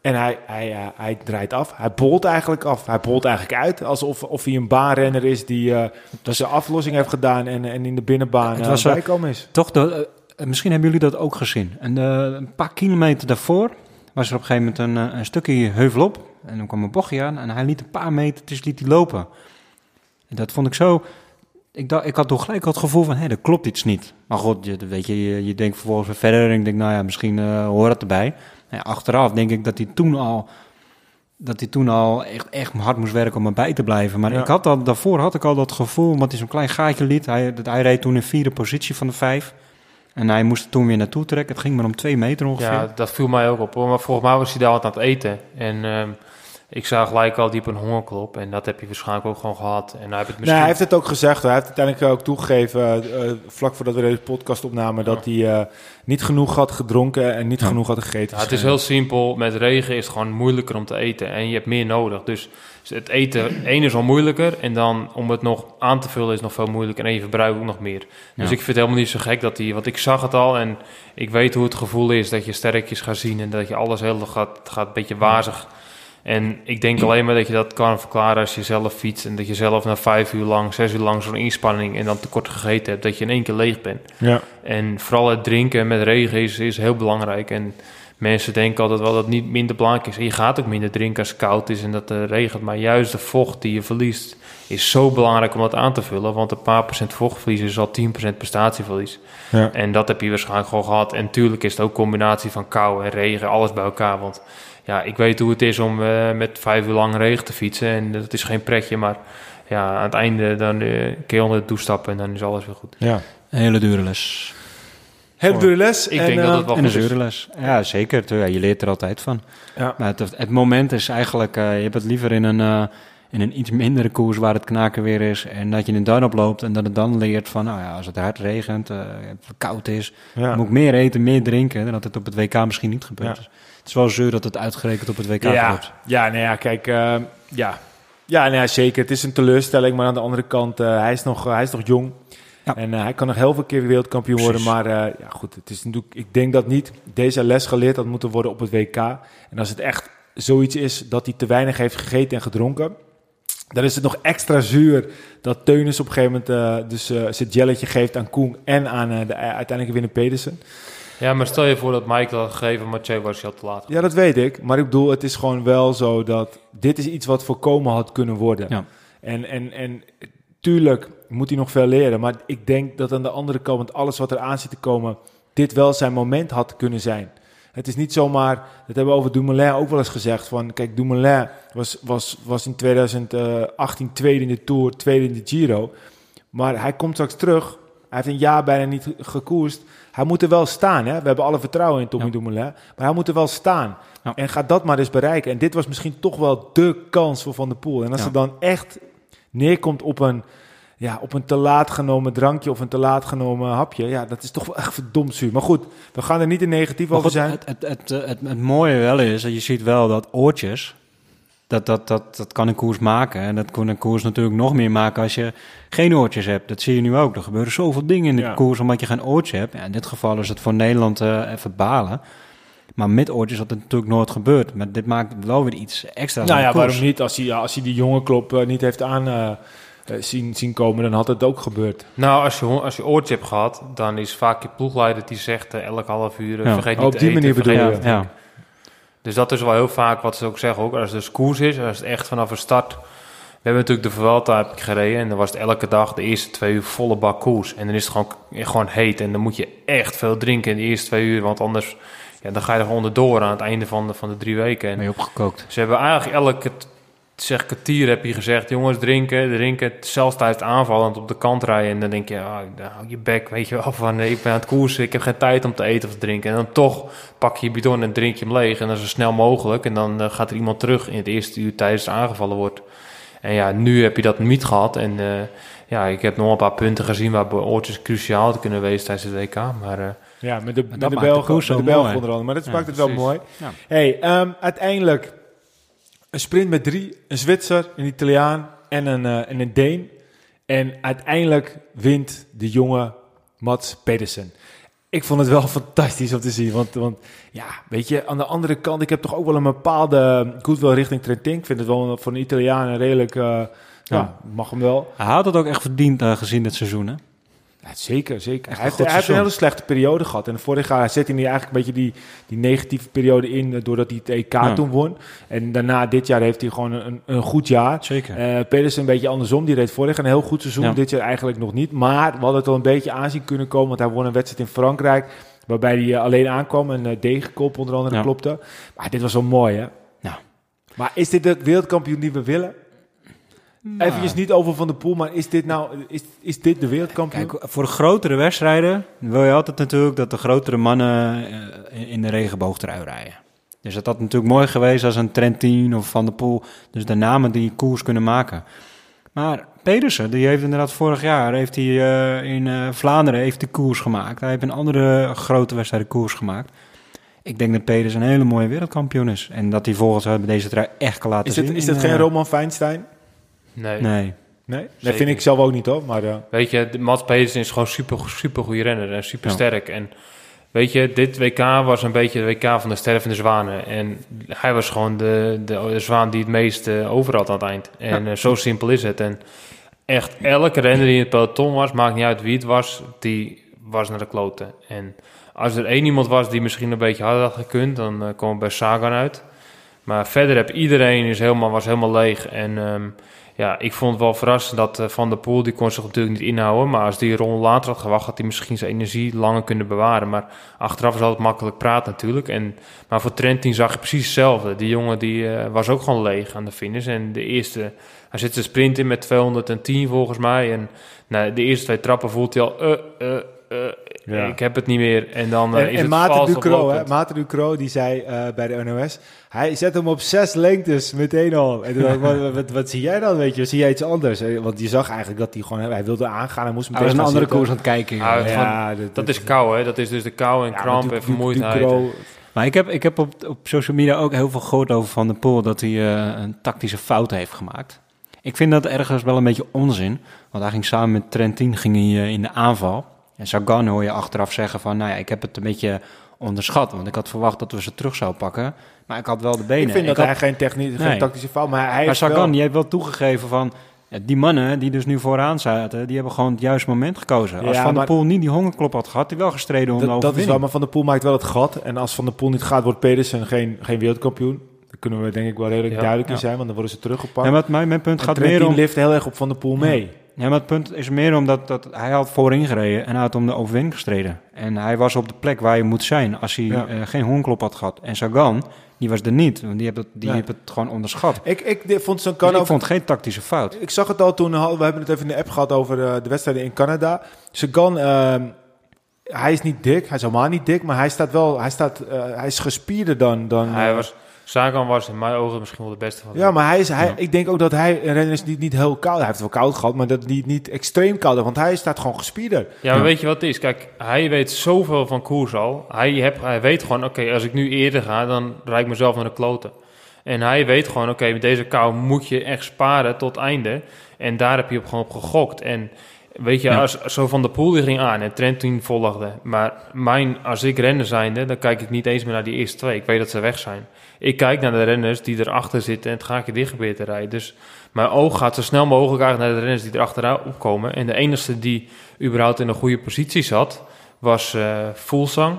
En hij, hij, uh, hij draait af. Hij bolt eigenlijk af. Hij bolt eigenlijk uit. Alsof of hij een baanrenner is die uh, zijn aflossing heeft gedaan en, en in de binnenbaan het was, uh, bijkomen is. Toch, de, misschien hebben jullie dat ook gezien. En een paar kilometer daarvoor was er op een gegeven moment een, een stukje heuvel op. En dan kwam een bochtje aan en hij liet een paar meter tussen liet hij lopen. En dat vond ik zo... Ik, dacht, ik had toch gelijk het gevoel van, hé, er klopt iets niet. Maar goed, je, weet je, je, je denkt vervolgens verder en ik denk, nou ja, misschien hoort het erbij ja, achteraf denk ik dat hij toen al dat hij toen al echt, echt hard moest werken om erbij te blijven. Maar ik had dat, daarvoor had ik al dat gevoel, omdat hij zo'n klein gaatje liet. Hij, hij reed toen in vierde positie van de vijf. En hij moest er toen weer naartoe trekken. Het ging maar om twee meter ongeveer. Ja, dat viel mij ook op. Maar volgens mij was hij daar altijd aan het eten. En ehm, ik zag gelijk al diep een hongerklop. En dat heb je waarschijnlijk ook gewoon gehad. En hij, heeft het misschien... nee, hij heeft het ook gezegd. Hij heeft uiteindelijk ook toegegeven, uh, vlak voordat we deze podcast opnamen, dat hij uh, niet genoeg had gedronken en niet genoeg had gegeten. Ja, het is heel simpel. Met regen is het gewoon moeilijker om te eten. En je hebt meer nodig. Dus het eten, één is al moeilijker. En dan om het nog aan te vullen is nog veel moeilijker. En je verbruikt ook nog meer. Dus ik vind het helemaal niet zo gek dat hij... Want ik zag het al en ik weet hoe het gevoel is dat je sterkjes gaat zien. En dat je alles heel gaat, gaat een beetje wazig en ik denk alleen maar dat je dat kan verklaren als je zelf fietst en dat je zelf na vijf uur lang, zes uur lang zo'n inspanning en dan tekort gegeten hebt, dat je in één keer leeg bent. Ja. En vooral het drinken met regen is, is heel belangrijk. En mensen denken altijd wel dat het niet minder belangrijk is. En je gaat ook minder drinken als het koud is en dat het regent. Maar juist de vocht die je verliest is zo belangrijk om dat aan te vullen. Want een paar procent vochtverlies is al 10% prestatieverlies. Ja. En dat heb je waarschijnlijk gewoon gehad. En natuurlijk is het ook combinatie van kou en regen, alles bij elkaar. Want ja, ik weet hoe het is om uh, met vijf uur lang regen te fietsen. En dat is geen pretje, maar ja, aan het einde dan uh, kun je onder de toestappen en dan is alles weer goed. Ja, een hele dure les. Hele dure les. Ik en, denk dat het wel en een dure les. Ja, zeker. Ja, je leert er altijd van. Ja. Maar het, het moment is eigenlijk, uh, je hebt het liever in een, in een iets mindere koers waar het knaken weer is. En dat je in duin oploopt en dat het dan leert van, nou ja, als het hard regent, het koud is, ja. moet ik meer eten, meer drinken. En dat het op het WK misschien niet gebeurt. Ja. Het is wel zeur dat het uitgerekend op het WK ja, wordt. Ja, nou ja, kijk, uh, ja. Ja, nou ja, zeker. Het is een teleurstelling, maar aan de andere kant, uh, hij, is nog, uh, hij is nog jong. Ja. En hij kan nog heel veel keer wereldkampioen worden. Maar ja, goed, het is natuurlijk, ik denk dat niet deze les geleerd had moeten worden op het WK. En als het echt zoiets is dat hij te weinig heeft gegeten en gedronken, dan is het nog extra zuur dat Teunis op een gegeven moment dus zijn jelletje geeft aan Koen en aan de uiteindelijke winnaar Pedersen. Ja, maar stel je voor dat Michael had gegeven, Mathieu was je al te laat. Ja, dat weet ik. Maar ik bedoel, het is gewoon wel zo dat dit is iets wat voorkomen had kunnen worden. Ja. En, en, en tuurlijk moet hij nog veel leren. Maar ik denk dat aan de andere kant, alles wat er aan zit te komen, dit wel zijn moment had kunnen zijn. Het is niet zomaar, dat hebben we over Dumoulin ook wel eens gezegd. Van, kijk, Dumoulin was, was, was in 2018 tweede in de Tour, tweede in de Giro. Maar hij komt straks terug Hij heeft een jaar bijna niet gekoerst. Hij moet er wel staan. Hè? We hebben alle vertrouwen in Tommy ja. Dumoulin. Maar hij moet er wel staan. En gaat dat maar eens bereiken. En dit was misschien toch wel de kans voor Van der Poel. En als het dan echt neerkomt op een, ja, op een te laat genomen drankje of een te laat genomen hapje. Ja, dat is toch wel echt verdomd zuur. Maar goed, we gaan er niet te negatief over zijn. Het, het, het, het, het mooie wel is, dat je ziet wel dat oortjes dat, dat, dat, dat kan een koers maken. En dat kan een koers natuurlijk nog meer maken als je geen oortjes hebt. Dat zie je nu ook. Er gebeuren zoveel dingen in de koers omdat je geen oortje hebt. Ja, in dit geval is het voor Nederland uh, even balen. Maar met oortjes had het natuurlijk nooit gebeurd. Maar dit maakt wel weer iets extra's. Nou ja, waarom niet? Als hij, als hij die jonge klop uh, niet heeft aan uh, zien, zien komen, dan had het ook gebeurd. Nou, als je, als je oortje hebt gehad, dan is vaak je ploegleider die zegt elk half uur... Ja. vergeet niet op die eten, manier bedoel je? Ja. Dus dat is wel heel vaak wat ze ook zeggen. Ook als het dus koers is, als het echt vanaf de start. We hebben natuurlijk de Vuelta heb ik gereden en dan was het elke dag de eerste twee uur volle bak koers. En dan is het gewoon, gewoon heet en dan moet je echt veel drinken in de eerste twee uur, want anders ja, dan ga je er gewoon door aan het einde van de, van de drie weken. En ben je opgekookt. Ze hebben eigenlijk elke zeg kwartier heb je gezegd, jongens, drinken, drinken, zelfs tijdens het aanvallen op de kant rijden. En dan denk je, oh, hou je bek, weet je wel, van ik ben aan het koersen, ik heb geen tijd om te eten of te drinken. En dan toch pak je je bidon en drink je hem leeg en is zo snel mogelijk. En dan uh, gaat er iemand terug in het eerste uur tijdens het aangevallen wordt. En ja, nu heb je dat niet gehad. En uh, ja, ik heb nog een paar punten gezien waar oortjes cruciaal te kunnen wezen tijdens het WK. Maar... Uh, ja, met de, met de Belgen, met de Belgen onder andere. Maar dat ja, maakt het wel mooi. Ja. Hey, um, uiteindelijk een sprint met drie. Een Zwitser, een Italiaan en een, uh, en een Deen. En uiteindelijk wint de jonge Mats Pedersen. Ik vond het wel fantastisch om te zien. Want, want ja, weet je, aan de andere kant, ik heb toch ook wel een bepaalde goodwill richting Trentin. Ik vind het wel voor een Italiaan een redelijk, uh, ja. mag hem wel. Hij had het ook echt verdiend uh, gezien dit seizoen, hè? Ja, zeker, zeker. Hij heeft, hij heeft, een hele slechte periode gehad. En vorig jaar zet hij eigenlijk een beetje die, die negatieve periode in... Eh, doordat hij het EK ja. toen won. En daarna, dit jaar, heeft hij gewoon een, een goed jaar. Zeker. Uh, Pedersen een beetje andersom. Die reed vorig jaar een heel goed seizoen. Ja. Dit jaar eigenlijk nog niet. Maar we hadden het al een beetje aanzien kunnen komen... want hij won een wedstrijd in Frankrijk... waarbij hij uh, alleen aankwam en uh, degenkop onder andere klopte. Maar dit was wel mooi, hè? Nou. Maar is dit de wereldkampioen die we willen? Nou. Even niet over Van de Poel, maar is dit nou is, is dit de wereldkampioen? Kijk, voor grotere wedstrijden wil je altijd natuurlijk dat de grotere mannen uh, in de regenboogtrui rijden. Dus dat had natuurlijk mooi geweest als een Trentin of Van de Poel. Dus de namen die koers kunnen maken. Maar Pedersen, die heeft inderdaad vorig jaar heeft hij, uh, in uh, Vlaanderen heeft de koers gemaakt. Hij heeft een andere grote wedstrijd koers gemaakt. Ik denk dat Pedersen een hele mooie wereldkampioen is. En dat hij volgens bij deze trui echt kan laten is het, zien. Is dat geen Roman Feinstein? Nee. Nee. Nee? Dat vind ik zelf ook niet hoor. Maar, uh... Weet je, Mats Pedersen is gewoon super, super goede renner en super sterk. Ja. En weet je, dit WK was een beetje de WK van de stervende zwanen. En hij was gewoon de, de, de zwaan die het meest uh, over had aan het eind. En ja. uh, zo simpel is het. En echt elke renner die in het peloton was, maakt niet uit wie het was, die was naar de kloten. En als er één iemand was die misschien een beetje harder had gekund, dan uh, kwam bij Sagan uit. Maar verder heb iedereen is helemaal, was helemaal leeg. En um, ja, ik vond het wel verrassend dat uh, Van der Poel, die kon zich natuurlijk niet inhouden. Maar als die ronde later had gewacht, had hij misschien zijn energie langer kunnen bewaren. Maar achteraf is altijd makkelijk praten natuurlijk. En, maar voor Trentin zag je precies hetzelfde. Die jongen die, uh, was ook gewoon leeg aan de finish. En de eerste, hij zit zijn sprint in met 210 volgens mij. En nou, de eerste twee trappen voelt hij al... Uh, ja. ik heb het niet meer. En dan en, is en het Maarten Ducro, hè, Maarten Ducro, die zei uh, bij de NOS... Hij zet hem op zes lengtes meteen al. En toen wat, wat, wat, zie jij dan, weet je? Zie jij iets anders? Want je zag eigenlijk dat hij gewoon... Hij wilde aangaan, hij moest meteen hij was een andere koers aan het kijken. Ja, ja, ja dat, dat, is kou, hè? Dat is dus de kou en kramp en vermoeidheid. Ducro, maar ik heb, ik heb op, op social media ook heel veel gehoord over Van der Poel... dat hij uh, een tactische fout heeft gemaakt. Ik vind dat ergens wel een beetje onzin. Want hij ging samen met Trentin ging hij, uh, in de aanval... En Sagan hoor je achteraf zeggen van, nou ja, ik heb het een beetje onderschat. Want ik had verwacht dat we ze terug zouden pakken. Maar ik had wel de benen. Ik vind ik dat had... hij geen, technisch, nee. geen tactische fout, maar hij Maar Sagan, wel... die heeft wel toegegeven van... Ja, die mannen die dus nu vooraan zaten, die hebben gewoon het juiste moment gekozen. Als Van der Poel niet die hongerklop had gehad, had hij wel gestreden om de Dat, dat is wel, maar Van der Poel maakt wel het gat. En als Van der Poel niet gaat, wordt Pedersen geen, geen wereldkampioen. Daar kunnen we denk ik wel redelijk Ja. duidelijk in zijn, want dan worden ze teruggepakt. Ja, maar mijn, mijn punt En gaat meer om... lift heel erg op Van der Poel mee. Ja, maar het punt is meer omdat dat hij had voorin gereden en hij had om de overwinning gestreden. En hij was op de plek waar je moet zijn als hij Ja. eh, geen honklop had gehad. En Sagan, die was er niet. Want die heeft het, die heeft het gewoon onderschat. Ik, ik vond zo'n Dus kan ik vond het geen tactische fout. Ik zag het al toen, we hebben het even in de app gehad over eh, de wedstrijden in Canada. Sagan, ehm hij is niet dik, hij is helemaal niet dik, maar hij staat wel, hij, staat, eh, hij is gespierder dan... dan Hij was, Sagan was in mijn ogen misschien wel de beste van de Ja, maar hij is, hij, Ja. ik denk ook dat hij een renner is die niet heel koud, hij heeft wel koud gehad, maar dat niet, niet extreem koud, want hij staat gewoon gespierder. Ja, maar Ja. weet je wat het is? Kijk, hij weet zoveel van koers al. Hij, heb, hij weet gewoon, oké, als ik nu eerder ga, dan rijd ik mezelf naar de kloten. En hij weet gewoon, oké, met deze kou moet je echt sparen tot einde. En daar heb je op gewoon op gegokt. En weet je, Ja. als zo Van de Poel die ging aan en Trentin volgde. Maar mijn, als ik renner zijnde, dan kijk ik niet eens meer naar die eerste twee. Ik weet dat ze weg zijn. Ik kijk naar de renners die erachter zitten en het ga ik er dicht proberen te rijden. Dus mijn oog gaat zo snel mogelijk naar de renners die erachteraan opkomen. En de enige die überhaupt in een goede positie zat, was eh Fulsang,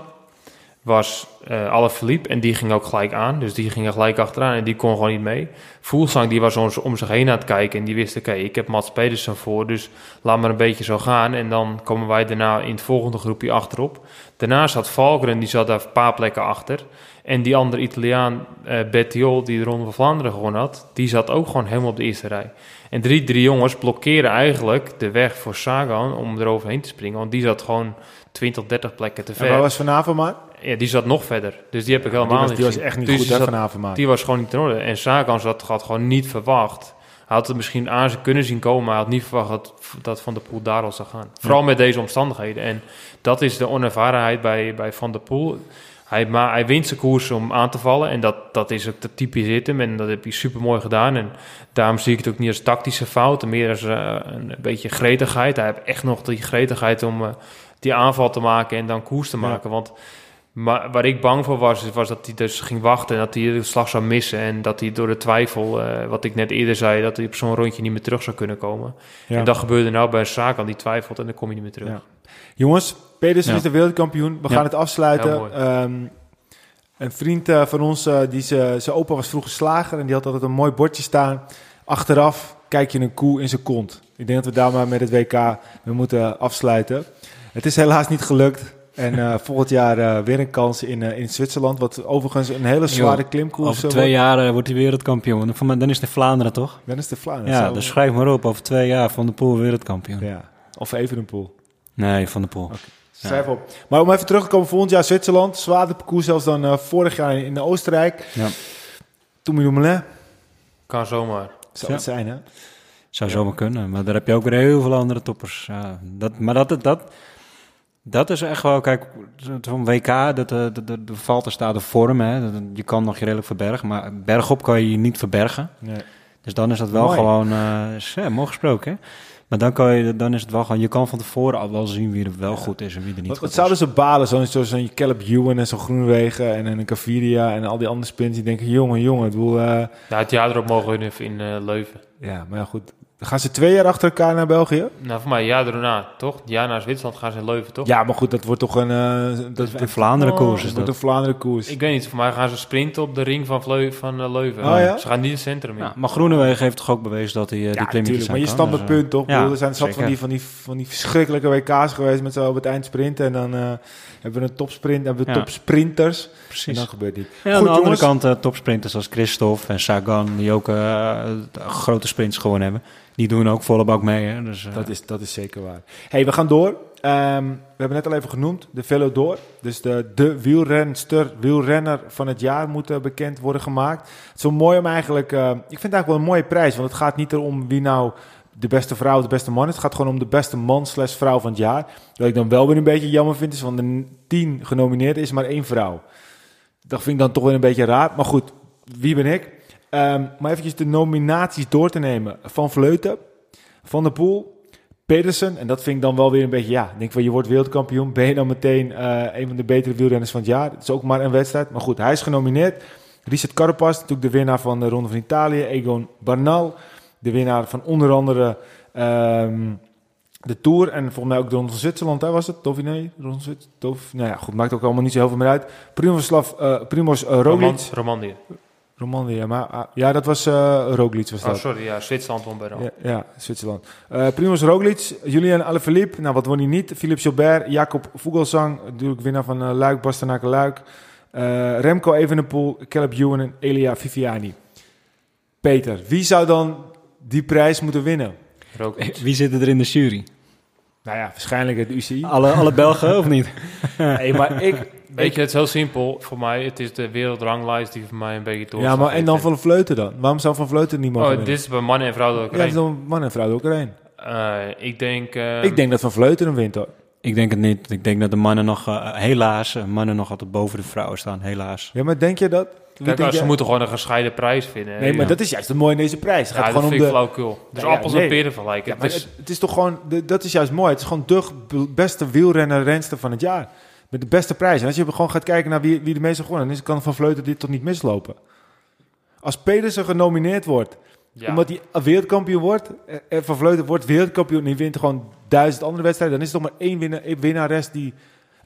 was eh Alaphilippe en die ging ook gelijk aan. Dus die ging er gelijk achteraan en die kon gewoon niet mee. Fulsang die was om, om zich heen aan het kijken en die wist, oké, ik heb Mats Pedersen voor, dus laat maar een beetje zo gaan. En dan komen wij daarna in het volgende groepje achterop. Daarna zat Valkeren, die zat daar een paar plekken achter. En die andere Italiaan, eh Bettiol, die de Ronde van Vlaanderen gewonnen had, die zat ook gewoon helemaal op de eerste rij. En drie, drie jongens blokkeren eigenlijk de weg voor Sagan om eroverheen te springen. Want die zat gewoon 20, 30 plekken te En ver. waar was Van Avermaat? Ja, die zat nog verder. Dus die heb ik Die helemaal was, niet die was echt niet Dus goed, die hè, zat- Van Avermaat. Die was gewoon niet in orde. En Sagan zat, had gewoon niet verwacht. Hij had het misschien aan ze kunnen zien komen, maar hij had niet verwacht dat, dat Van der Poel daar al zou gaan. Vooral met deze omstandigheden. En dat is de onervarenheid bij, bij Van der Poel. Hij, maar hij wint zijn koers om aan te vallen. En dat, dat is ook de typisch hem. En dat heb hij super mooi gedaan. En daarom zie ik het ook niet als tactische fout. Meer als eh, een beetje gretigheid. Hij heeft echt nog die gretigheid om eh, die aanval te maken en dan koers te Ja. maken. Want maar waar ik bang voor was, was dat hij dus ging wachten en dat hij de slag zou missen. En dat hij door de twijfel, eh, wat ik net eerder zei, dat hij op zo'n rondje niet meer terug zou kunnen komen. Ja. En dat gebeurde nou bij een zaak die twijfelt en dan kom je niet meer terug. Ja. Jongens, Pedersen Ja. is de wereldkampioen. We Ja. gaan het afsluiten. Ehm, een vriend eh, van ons, eh, die ze- zijn opa was vroeger slager en die had altijd een mooi bordje staan. Achteraf kijk je een koe in zijn kont. Ik denk dat we daar maar met het WK we moeten afsluiten. Het is helaas niet gelukt. En eh, volgend jaar eh, weer een kans in, eh, in Zwitserland. Wat overigens een hele zware klimkoers Over twee wordt. jaar wordt hij wereldkampioen. Mij- Dan is het in Vlaanderen, toch? Dan is de Vlaanderen. Ja, dus schrijf maar op. Over twee jaar Van de Poel wereldkampioen. ja. Of even een pool. Nee, Van de Poel. Schrijf op. Maar om even terug te komen, volgend jaar Zwitserland. Zwaarder parcours zelfs dan eh, vorig jaar in, in Oostenrijk. Ja. Toen Dumoulin. Kan zomaar. Zou Ja. het zijn, hè? Zou zomaar kunnen. Maar daar heb je ook weer heel veel andere toppers. Ja, dat, maar dat, dat, dat is echt wel... Kijk, zo'n WK, dat, eh, dat, dat, dat valt er staat de vorm. Hè. Dat- Je kan nog redelijk verbergen. Maar bergop kan je je niet verbergen. Nee. Dus dan is dat wel Mooi. gewoon... eh is, ja, mooi gesproken, hè? Maar dan, kan je, dan is het wel gewoon... Je kan van tevoren al wel zien wie er wel goed is en wie er niet Wat, goed wat zouden ze balen? Zo'n zo, zo'n Caleb Ewan en zo'n Groenwegen en, en een Caviria en al die andere sprints. Die denken, jongen, jongen. Ik bedoel, eh, Ja, het jaar erop mogen we in, in eh, Leuven. ja, maar ja, goed. Dan gaan ze twee jaar achter elkaar naar België? Nou, voor mij een jaar daarna, toch? Jaar naar Zwitserland gaan ze in Leuven, toch? Ja, maar goed, dat wordt toch een... eh, dat, Dat is in Vlaanderen koers is wordt dat. een Vlaanderen koers. Ik weet niet, voor mij gaan ze sprinten op de ring van, Vleu van eh, Leuven. Oh, ja? Ze gaan niet in het centrum in. Ja, maar Groenewegen heeft toch ook bewezen dat hij eh, die ja, klimmetjes natuurlijk. Maar je aan kan, staat dus, mijn eh, punt, toch? Ja, bedoel, er zijn zat van die, van, die, van die verschrikkelijke WK's geweest met zo op het eind sprinten. En dan eh, hebben we een topsprint, hebben we Ja. topsprinters. En Precies. dan gebeurt dit. Ja, aan Goed, de andere jongens. kant eh, topsprinters als Christophe en Sagan, die ook eh, grote sprints gewoon hebben. Die doen ook volle bak mee. Hè? Dus, eh, Dat is, dat is zeker waar. hey, we gaan door. Ehm, we hebben net al even genoemd, de Velodor. Dus de, de wielrenster, wielrenner van het jaar moet bekend worden gemaakt. Het is wel mooi om eigenlijk... ik vind het eigenlijk wel een mooie prijs. Want het gaat niet erom wie nou de beste vrouw de beste man. Het gaat gewoon om de beste man slash vrouw van het jaar. Wat ik dan wel weer een beetje jammer vind, is van de tien genomineerden is maar één vrouw. Dat vind ik dan toch weer een beetje raar. Maar goed, wie ben ik? Ehm, maar eventjes de nominaties door te nemen. Van Vleuten, Van der Poel, Pedersen. En dat vind ik dan wel weer een beetje, ja, denk van je wordt wereldkampioen. Ben je dan meteen eh, een van de betere wielrenners van het jaar? Het is ook maar een wedstrijd. Maar goed, hij is genomineerd. Richard Carapaz, natuurlijk de winnaar van de Ronde van Italië. Egon Bernal, de winnaar van onder andere ehm, de Tour. En volgens mij ook de Ronde van Zwitserland, hè, was het? Dauphiné? Ronde van Zwitserland? Nou ja, goed, maakt ook allemaal niet zo heel veel meer uit. Primoz, Slav, eh, Primoz Roman, Roglic. Romandie. Romandie, maar ah, ja, dat was uh, Roglic was oh, dat. sorry, ja, Zwitserland won bij ja, ja, Zwitserland. Uh, Primoz Roglic, Julian Alaphilippe, nou wat won hij niet? Philippe Gilbert, Jacob Vogelsang, natuurlijk winnaar van uh, Luik, Bastenaken Luik. Remco Evenepoel, Caleb Ewan en Elia Viviani. Peter, wie zou dan die prijs moeten winnen? Roglic. Wie zit er in de jury? Nou ja, waarschijnlijk het UCI. Alle, alle Belgen of niet? nee, maar ik... Weet je, het is heel simpel voor mij. Het is de wereldranglijst die voor mij een beetje door. Ja, maar en dan Van Vleuten dan? Waarom zou Van Vleuten niet mogen Oh, dit is bij mannen en vrouwen ook Ja, is dan mannen en vrouwen ook één. Uh, ik denk... Uh, ik denk dat Van Vleuten hem wint hoor. Ik denk het niet. Ik denk dat de mannen nog, uh, helaas, mannen nog altijd boven de vrouwen staan, helaas. Ja, maar denk je dat? Kijk, als ze moeten gewoon een gescheiden prijs vinden. Nee, maar dat is juist het mooie in deze prijs. Het ja, gaat dat gewoon vind om de... flauwkul. Dus appels en peren vergelijken. Het, het, is toch gewoon... De, dat is juist mooi. Het is gewoon de beste wielrenner renster van het jaar. Met de beste prijs. En als je gewoon gaat kijken naar wie, wie de meeste gewonnen... dan kan Van Vleuten dit toch niet mislopen. Als Pedersen genomineerd wordt... Omdat hij wereldkampioen wordt... en Van Vleuten wordt wereldkampioen... en hij wint gewoon duizend andere wedstrijden... dan is er toch maar één winnaar, één winnares die...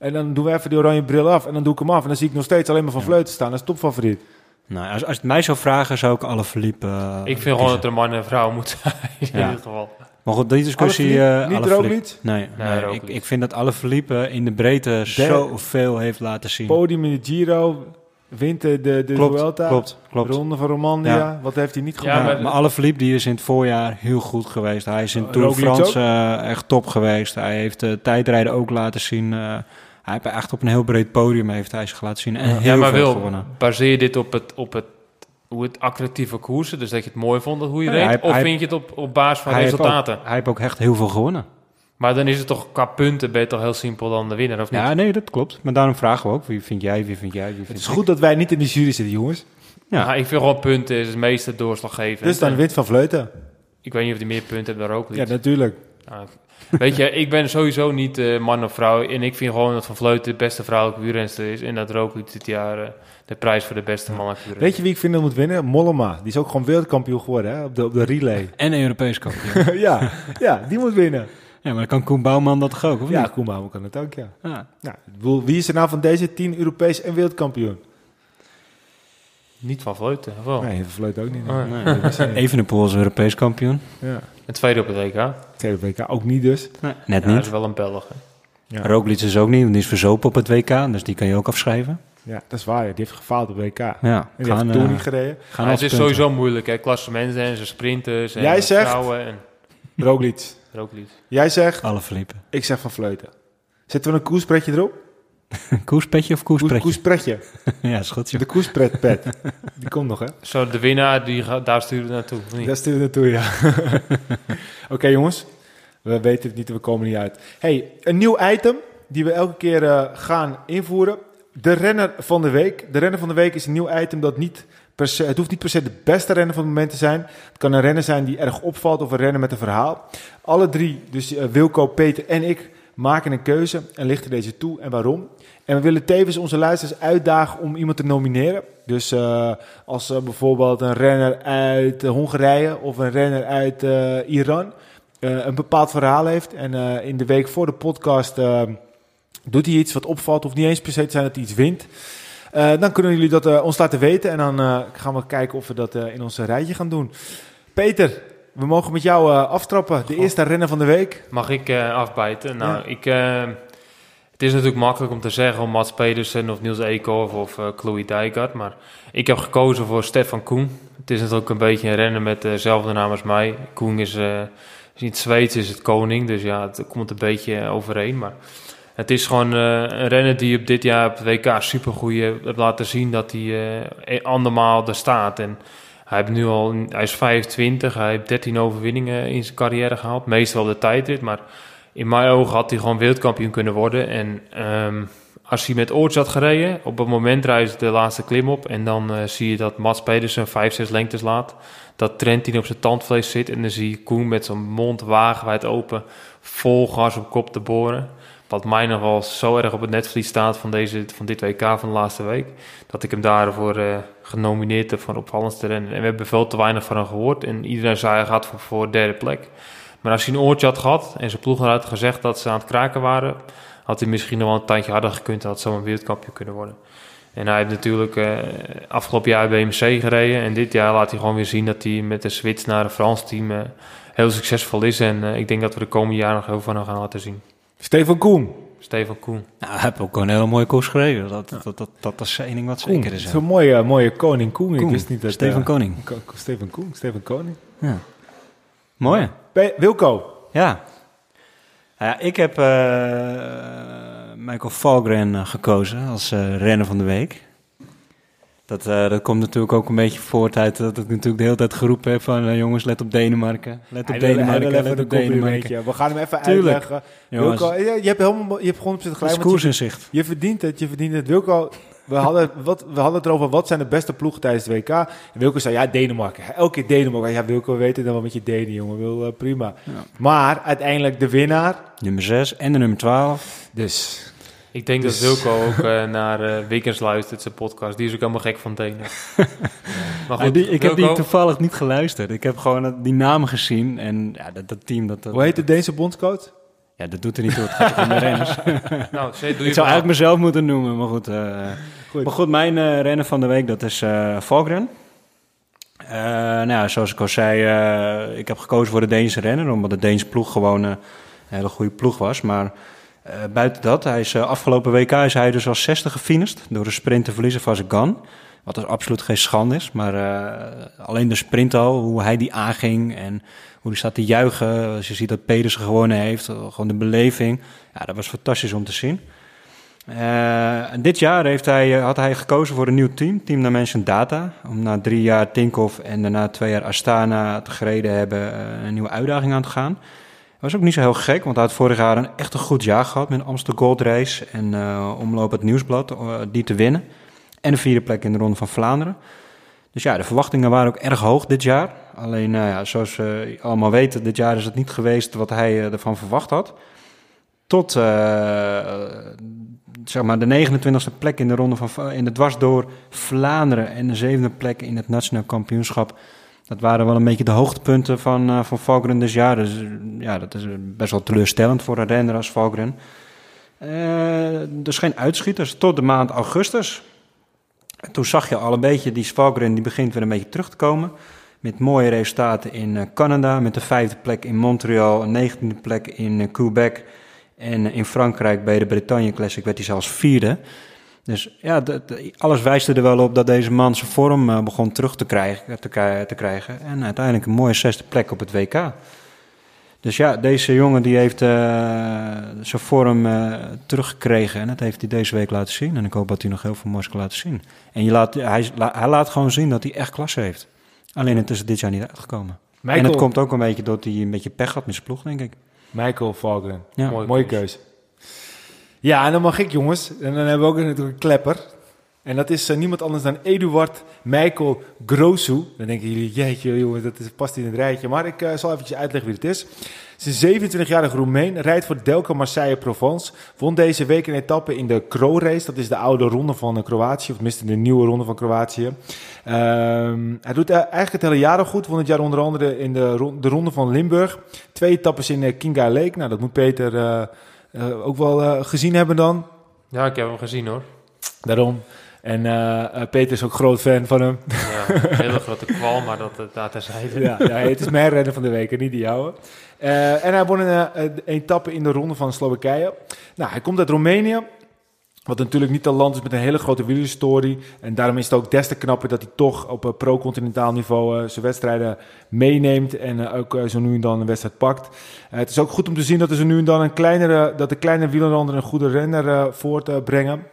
En dan doen we even die oranje bril af en dan doe ik hem af. En dan zie ik nog steeds alleen maar Van Vleuten staan. Dat is topfavoriet. Nou, als, als het mij zou vragen, zou ik alle verliepen. Uh, ik vind gewoon dat er een man en vrouw moet zijn. in ja. ieder geval. Maar goed, die discussie. Uh, niet Roglic? Nee, nee, nee ik, ik, vind dat alle verliepen in de breedte zoveel heeft laten zien. Podium in de Giro, wint de, de, de klopt, Vuelta, klopt, klopt. Ronde van Romandie. Ja. Wat heeft hij niet gedaan? Ja, maar, maar alle verliep die is in het voorjaar heel goed geweest. Hij is in Tour de France uh, echt top geweest. Hij heeft uh, tijdrijden ook laten zien. Hij heeft echt op een heel breed podium heeft hij zich laten zien. En heel ja, maar veel wil, gewonnen. baseer je dit op het, op het hoe het attractieve koersen, dus dat je het mooi vond hoe je ja, reed, of vind je het op, op basis van hij resultaten? Heeft ook, hij heeft ook echt heel veel gewonnen. Maar dan is het toch qua punten ben je toch heel simpel dan de winnaar, of niet? Ja, nee, dat klopt. Maar daarom vragen we ook, wie vind jij, wie vind jij, wie vind Het is goed dat wij niet in de jury zitten, jongens. Ja, ik vind gewoon punten is het meeste doorslaggevend. Dus dan wint Van Vleuten. Ik weet niet of hij meer punten heeft dan ook niet. Ja, natuurlijk. Nou, weet je, ik ben sowieso niet uh, man of vrouw. En ik vind gewoon dat Van Vleuten de beste vrouwelijke wielrenster is. En dat Roglic dit jaar... Uh, de prijs voor de beste mannelijke Weet je wie ik vind dat moet winnen? Mollema. Die is ook gewoon wereldkampioen geworden hè? Op, de, op de relay. En Europees kampioen. ja, ja, die moet winnen. Ja, maar dan kan Koen Bouwman dat ook, of ja, niet? Koen Bouwman kan het ook, ja. ja. Nou, wie is er nou van deze tien Europees en wereldkampioen? Niet van Vleuten, of wel? Nee, van Vleuten ook niet. Nee. Nee, Evenepoel is Europees kampioen. Ja. En tweede op het WK. Tweede op het WK ook niet dus. Nee, net ja, niet. Dat is wel een Belg. Ja. Roglic is ook niet, want die is verzopen op het WK. Dus die kan je ook afschrijven. Ja, dat is waar. Die heeft gefaald op WK. Ja, en die gaan, heeft toen uh, niet gereden. Gaan het is punten. sowieso moeilijk, hè. Klassementen en ze sprinters en Jij zegt, vrouwen. En... Roglic. Roglic. Jij zegt... Alle verliepen. Ik zeg van Vleuten. Zetten we een koerspretje erop? koerspetje of koerspretje? Koerspretje. ja, is goed. De koerspretpet. Die komt nog, hè? Zo, de winnaar, die gaat, daar sturen we naartoe. Niet? Daar sturen we naartoe, ja. Oké, okay, jongens. We weten het niet, we komen niet uit. hey, een nieuw item die we elke keer uh, gaan invoeren. De renner van de week. De renner van de week is een nieuw item dat niet per se, het hoeft niet per se de beste renner van het moment te zijn. Het kan een renner zijn die erg opvalt of een renner met een verhaal. Alle drie, dus uh, Wilco, Peter en ik, maken een keuze en lichten deze toe en waarom. En we willen tevens onze luisteraars uitdagen om iemand te nomineren. Dus uh, als uh, bijvoorbeeld een renner uit Hongarije of een renner uit Iran een bepaald verhaal heeft. En in de week voor de podcast doet hij iets wat opvalt, of niet eens per se te zijn dat hij iets wint. Uh, dan kunnen jullie dat uh, ons laten weten en dan uh, gaan we kijken of we dat in ons rijtje gaan doen. Peter, we mogen met jou aftrappen. De eerste renner van de week. Mag ik afbijten? Nou, ja. ik, het is natuurlijk makkelijk om te zeggen om Mats Pedersen of Niels Eekhoff of Chloe Dijkart. Maar ik heb gekozen voor Stefan Koen. Het is natuurlijk een beetje een renner met dezelfde naam als mij. Koen is, in het Zweeds is het koning, dus ja, het komt een beetje overeen. Maar het is gewoon uh, een renner die op dit jaar op het WK supergoed heeft laten zien dat hij uh, andermaal er staat. En hij, heeft nu al, hij is 25, hij heeft 13 overwinningen in zijn carrière gehaald. Meestal de tijdrit, maar in mijn ogen had hij gewoon wereldkampioen kunnen worden. En um, als hij met Oorts had gereden, op het moment rijdt de laatste klim op. En dan uh, zie je dat Mats Pedersen 5, 6 lengtes laat. Dat Trentin op zijn tandvlees zit. En dan zie je Koen met zijn mond wagenwijd open, vol gas op kop te boren. Wat mij nogal zo erg op het netvlies staat van, deze, van dit WK van de laatste week. Dat ik hem daarvoor uh, genomineerd heb voor opvallendste rennen. En we hebben veel te weinig van hem gehoord. En iedereen zei hij gaat voor, voor derde plek. Maar als hij een oortje had gehad en zijn ploeg had gezegd dat ze aan het kraken waren... had hij misschien nog wel een tandje harder gekund en had zo een wereldkampioen kunnen worden. En hij heeft natuurlijk uh, afgelopen jaar BMC gereden. En dit jaar laat hij gewoon weer zien dat hij met de switch naar een Frans team heel succesvol is. En ik denk dat we de komende jaren nog heel veel gaan laten zien. Stefan Koen. Stefan Koen. Nou, hij heeft ook een hele mooie koers gereden. Dat, dat, dat, dat, is één ding wat zeker is. Zo'n mooie, mooie koning Koen. Ik wist niet dat... Stefan Koning. Stefan Koen, Stefan Koning. Ja. Mooi. Wilco. Ja. ja ik heb Michael Falgren gekozen als renner van de week. Dat, uh, dat komt natuurlijk ook een beetje voort uit dat ik natuurlijk de hele tijd geroepen heb van uh, jongens, let op Denemarken. Let op Denemarken, let op Denemarken. We gaan hem even Tuurlijk. uitleggen. Wilco, je, hebt helemaal, je hebt gewoon op z'n gelijk. koers in zicht. Je verdient het, je verdient het. Wilco, we hadden, wat, we hadden het erover, wat zijn de beste ploegen tijdens de WK? En Wilco zei, ja, Denemarken. Elke keer Denemarken. Ja, Wilco, we weten dan wel met je Denen, jongen. Wil, uh, prima. Ja. Maar uiteindelijk de winnaar. Nummer 6 en de nummer 12. Dus ik denk dat dus- Wilco ook uh, naar uh, luistert, zijn podcast. Die is ook helemaal gek van tenen. maar goed, die, ik heb die toevallig niet geluisterd. Ik heb gewoon die namen gezien en ja, dat, dat team... Dat, dat, Hoe heet de Deense bondscoach? Ja, dat doet er niet toe. Het gaat om de renners. nou, doe je ik zou eigenlijk mezelf moeten noemen, maar goed. Uh, goed. Maar goed, mijn uh, renner van de week, dat is uh, nou ja, zoals ik al zei, ik heb gekozen voor de Deense renner, omdat de Deense ploeg gewoon een hele goede ploeg was. Maar uh, buiten dat, hij is, uh, afgelopen WK is hij dus als 60 gefinist door een sprint te verliezen van Gan. Wat dus absoluut geen schande is, maar uh, alleen de sprint al, hoe hij die aanging en hoe hij staat te juichen. Als je ziet dat Pedersen gewonnen heeft, gewoon de beleving. Ja, dat was fantastisch om te zien. en dit jaar heeft hij, had hij gekozen voor een nieuw team, Team Dimension Data. Om na drie jaar Tinkoff en daarna twee jaar Astana te gereden hebben een nieuwe uitdaging aan te gaan was ook niet zo heel gek, want hij had vorig jaar een echt een goed jaar gehad met Amstel Gold Race en uh, Omloop het Nieuwsblad, die te winnen. En een vierde plek in de Ronde van Vlaanderen. Dus ja, de verwachtingen waren ook erg hoog dit jaar. Alleen, uh, ja, zoals we allemaal weten, dit jaar is het niet geweest wat hij ervan verwacht had. Tot zeg maar de 29e plek in de Ronde van in de dwars door Vlaanderen en de zevende plek in het Nationaal Kampioenschap dat waren wel een beetje de hoogtepunten van, uh, van Valgren dit jaar. Dus ja, dat is best wel teleurstellend voor een renner als Valgren. Uh, dus geen uitschieters tot de maand augustus. Toen zag je al een beetje, die Valgren die begint weer een beetje terug te komen. Met mooie resultaten in uh, Canada, met de vijfde plek in Montreal, een negentiende plek in Quebec. En in Frankrijk bij de Bretagne Classic werd hij zelfs vierde. Dus ja, alles wijst er wel op dat deze man zijn vorm begon terug te krijgen, te, te, krijgen. En uiteindelijk een mooie zesde plek op het WK. Dus ja, deze jongen die heeft uh, zijn vorm uh, teruggekregen. En dat heeft hij deze week laten zien. En ik hoop dat hij nog heel veel moois kan laten zien. En je laat, hij, hij laat gewoon zien dat hij echt klasse heeft. Alleen het is dit jaar niet uitgekomen. Michael, en het komt ook een beetje doordat hij een beetje pech had met zijn ploeg, denk ik. Michael Valken. Ja. Mooie, keuze. Ja, en dan mag ik, jongens. En dan hebben we ook natuurlijk een klepper. En dat is uh, niemand anders dan Eduard Michael Grosu. Dan denken jullie, jeetje jongens, dat is, past in het rijtje. Maar ik uh, zal eventjes uitleggen wie het is. Het is een 27-jarige Roemeen, rijdt voor Delco Marseille Provence. Won deze week een etappe in de Kro Race. Dat is de oude ronde van Kroatië, of tenminste de nieuwe ronde van Kroatië. Um, hij doet eigenlijk het hele jaar al goed. Won het jaar onder andere in de, de ronde van Limburg. Twee etappes in Kinga Lake. Nou, dat moet Peter uh, ook wel gezien hebben dan. Ja, ik heb hem gezien hoor. Daarom. En uh, Peter is ook groot fan van hem. Ja, een hele grote kwal, maar dat, dat terzijde. Ja, ja, het is mijn renner van de week en niet die jouwe. en hij won een etappe in de ronde van Slowakije. Nou, hij komt uit Roemenië. Wat natuurlijk niet een land is met een hele grote wielerhistorie. En daarom is het ook des te knapper dat hij toch op een pro-continentaal niveau uh, zijn wedstrijden meeneemt. En uh, ook zo nu en dan een wedstrijd pakt. het is ook goed om te zien dat er nu en dan een kleinere, dat de kleine wielerlanden een goede renner voortbrengen.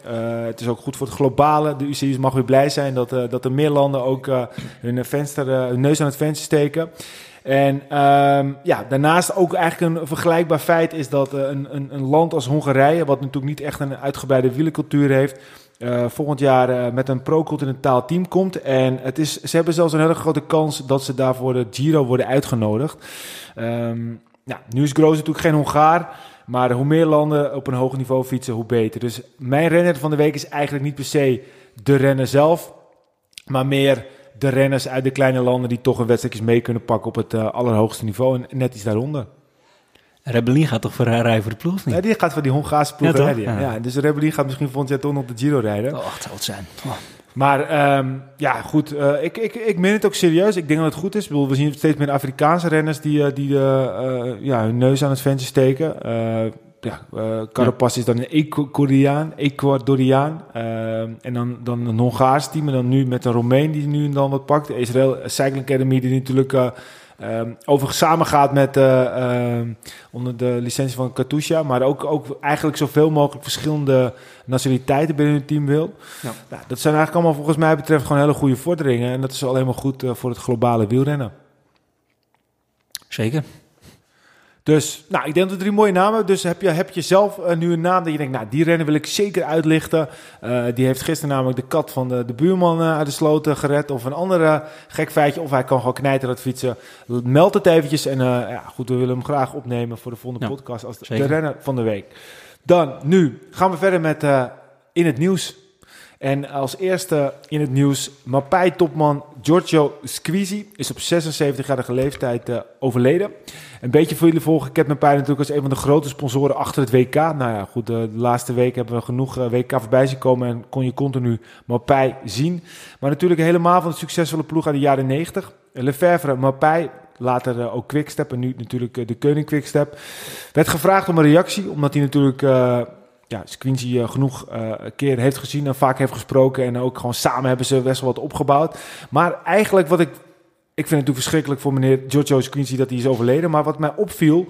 het is ook goed voor het globale. De UCI's mag weer blij zijn dat, dat er meer landen ook hun, venster, hun neus aan het venster steken. En um, ja, daarnaast ook eigenlijk een vergelijkbaar feit is dat uh, een, een, een, land als Hongarije, wat natuurlijk niet echt een uitgebreide wielercultuur heeft, uh, volgend jaar uh, met een pro-continentaal team komt. En het is, ze hebben zelfs een hele grote kans dat ze daarvoor de Giro worden uitgenodigd. Um, ja, nu is Groos natuurlijk geen Hongaar. Maar hoe meer landen op een hoog niveau fietsen, hoe beter. Dus mijn renner van de week is eigenlijk niet per se de renner zelf, maar meer de renners uit de kleine landen die toch een wedstrijdjes mee kunnen pakken op het uh, allerhoogste niveau en net iets daaronder. Rebellin gaat toch voor rijden voor de ploeg niet? Ja, die gaat voor die Hongaarse ploeg ja, rijden. Ja. dus Rebellin gaat misschien volgend jaar toch nog de Giro rijden. Oh, dat zou het zijn. Oh. Maar um, ja, goed. Uh, ik, ik, ik meen het ook serieus. Ik denk dat het goed is. we zien steeds meer Afrikaanse renners die, uh, die uh, ja, hun neus aan het ventje steken. Ja, Carapaz is dan een Ecuadoriaan. Ecuadoriaan. en dan, dan een Hongaars team. En dan nu met een Romein die nu en dan wat pakt. De Israël Cycling Academy die natuurlijk Um, overigens samengaat met uh, onder de licentie van Katusha, maar ook, ook eigenlijk zoveel mogelijk verschillende nationaliteiten binnen het team wil. Ja. Nou, dat zijn eigenlijk allemaal volgens mij betreft gewoon hele goede vorderingen en dat is alleen maar goed uh, voor het globale wielrennen. Zeker. Dus nou, ik denk dat drie mooie namen. Dus heb je, heb je zelf uh, nu een naam dat je denkt, nou, die rennen wil ik zeker uitlichten. Uh, die heeft gisteren namelijk de kat van de, de buurman uh, uit de sloten gered. Of een andere gek feitje. Of hij kan gewoon knijten dat fietsen. Meld het eventjes. En ja, goed, we willen hem graag opnemen voor de volgende podcast als de, de, renner van de week. Dan, nu gaan we verder met in het nieuws. En als eerste in het nieuws, Mapai-topman Giorgio Squeezy is op 76-jarige leeftijd uh, overleden. Een beetje voor jullie volgen, heb Mapai natuurlijk als een van de grote sponsoren achter het WK. Nou ja, goed, de, laatste week hebben we genoeg uh, WK voorbij zien komen en kon je continu Mapai zien. Maar natuurlijk helemaal van de succesvolle ploeg uit de jaren 90. Lefevre, Mapai, later uh, ook Quickstep en nu natuurlijk de Koning Quickstep. Werd gevraagd om een reactie, omdat hij natuurlijk ja, Squincy uh, genoeg uh, keer heeft gezien en vaak heeft gesproken. En ook gewoon samen hebben ze best wel wat opgebouwd. Maar eigenlijk wat ik... Ik vind het natuurlijk verschrikkelijk voor meneer Giorgio Squincy dat hij is overleden. Maar wat mij opviel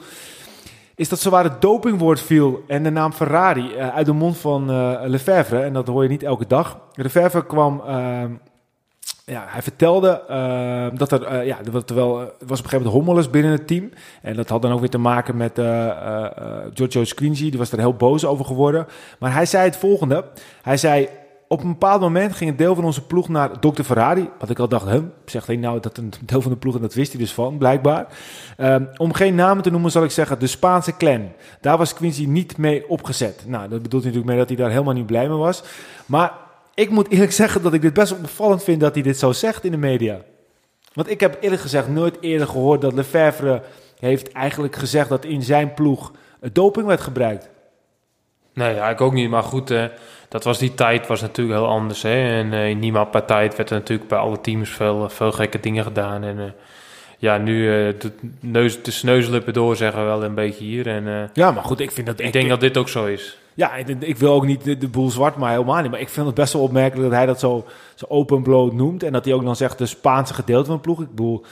is dat zowaar het dopingwoord viel en de naam Ferrari uh, uit de mond van Lefevre. En dat hoor je niet elke dag. Lefevre kwam ja, hij vertelde uh, dat er, uh, ja, terwijl er was op een gegeven moment hommeles binnen het team. En dat had dan ook weer te maken met uh, Giorgio. Die was er heel boos over geworden. Maar hij zei het volgende. Hij zei, op een bepaald moment ging een deel van onze ploeg naar Dr. Ferrari. Wat ik al dacht, hem zegt hij nou dat een deel van de ploeg, en dat wist hij dus van, blijkbaar. Um, om geen namen te noemen, zal ik zeggen, de Spaanse clan. Daar was Quincy niet mee opgezet. Nou, dat bedoelt natuurlijk mee dat hij daar helemaal niet blij mee was. Maar ik moet eerlijk zeggen dat ik dit best wel opvallend vind dat hij dit zo zegt in de media. Want ik heb eerlijk gezegd nooit eerder gehoord dat Lefebvre heeft eigenlijk gezegd dat in zijn ploeg doping werd gebruikt. Nee, ja, ik ook niet. Maar goed, uh, dat was die tijd was natuurlijk heel anders. Hè? En uh, in die tijd werd er natuurlijk bij alle teams veel, veel gekke dingen gedaan. En uh, ja, nu de neus, de sneuzelippen door zeggen we wel een beetje hier. En, ja, maar goed, ik vind dat... Ik denk dat dit ook zo is. Ja, ik wil ook niet de, boel zwart maar helemaal niet. Maar ik vind het best wel opmerkelijk dat hij dat zo, zo open bloot noemt. En dat hij ook dan zegt de Spaanse gedeelte van de ploeg. Ik bedoel,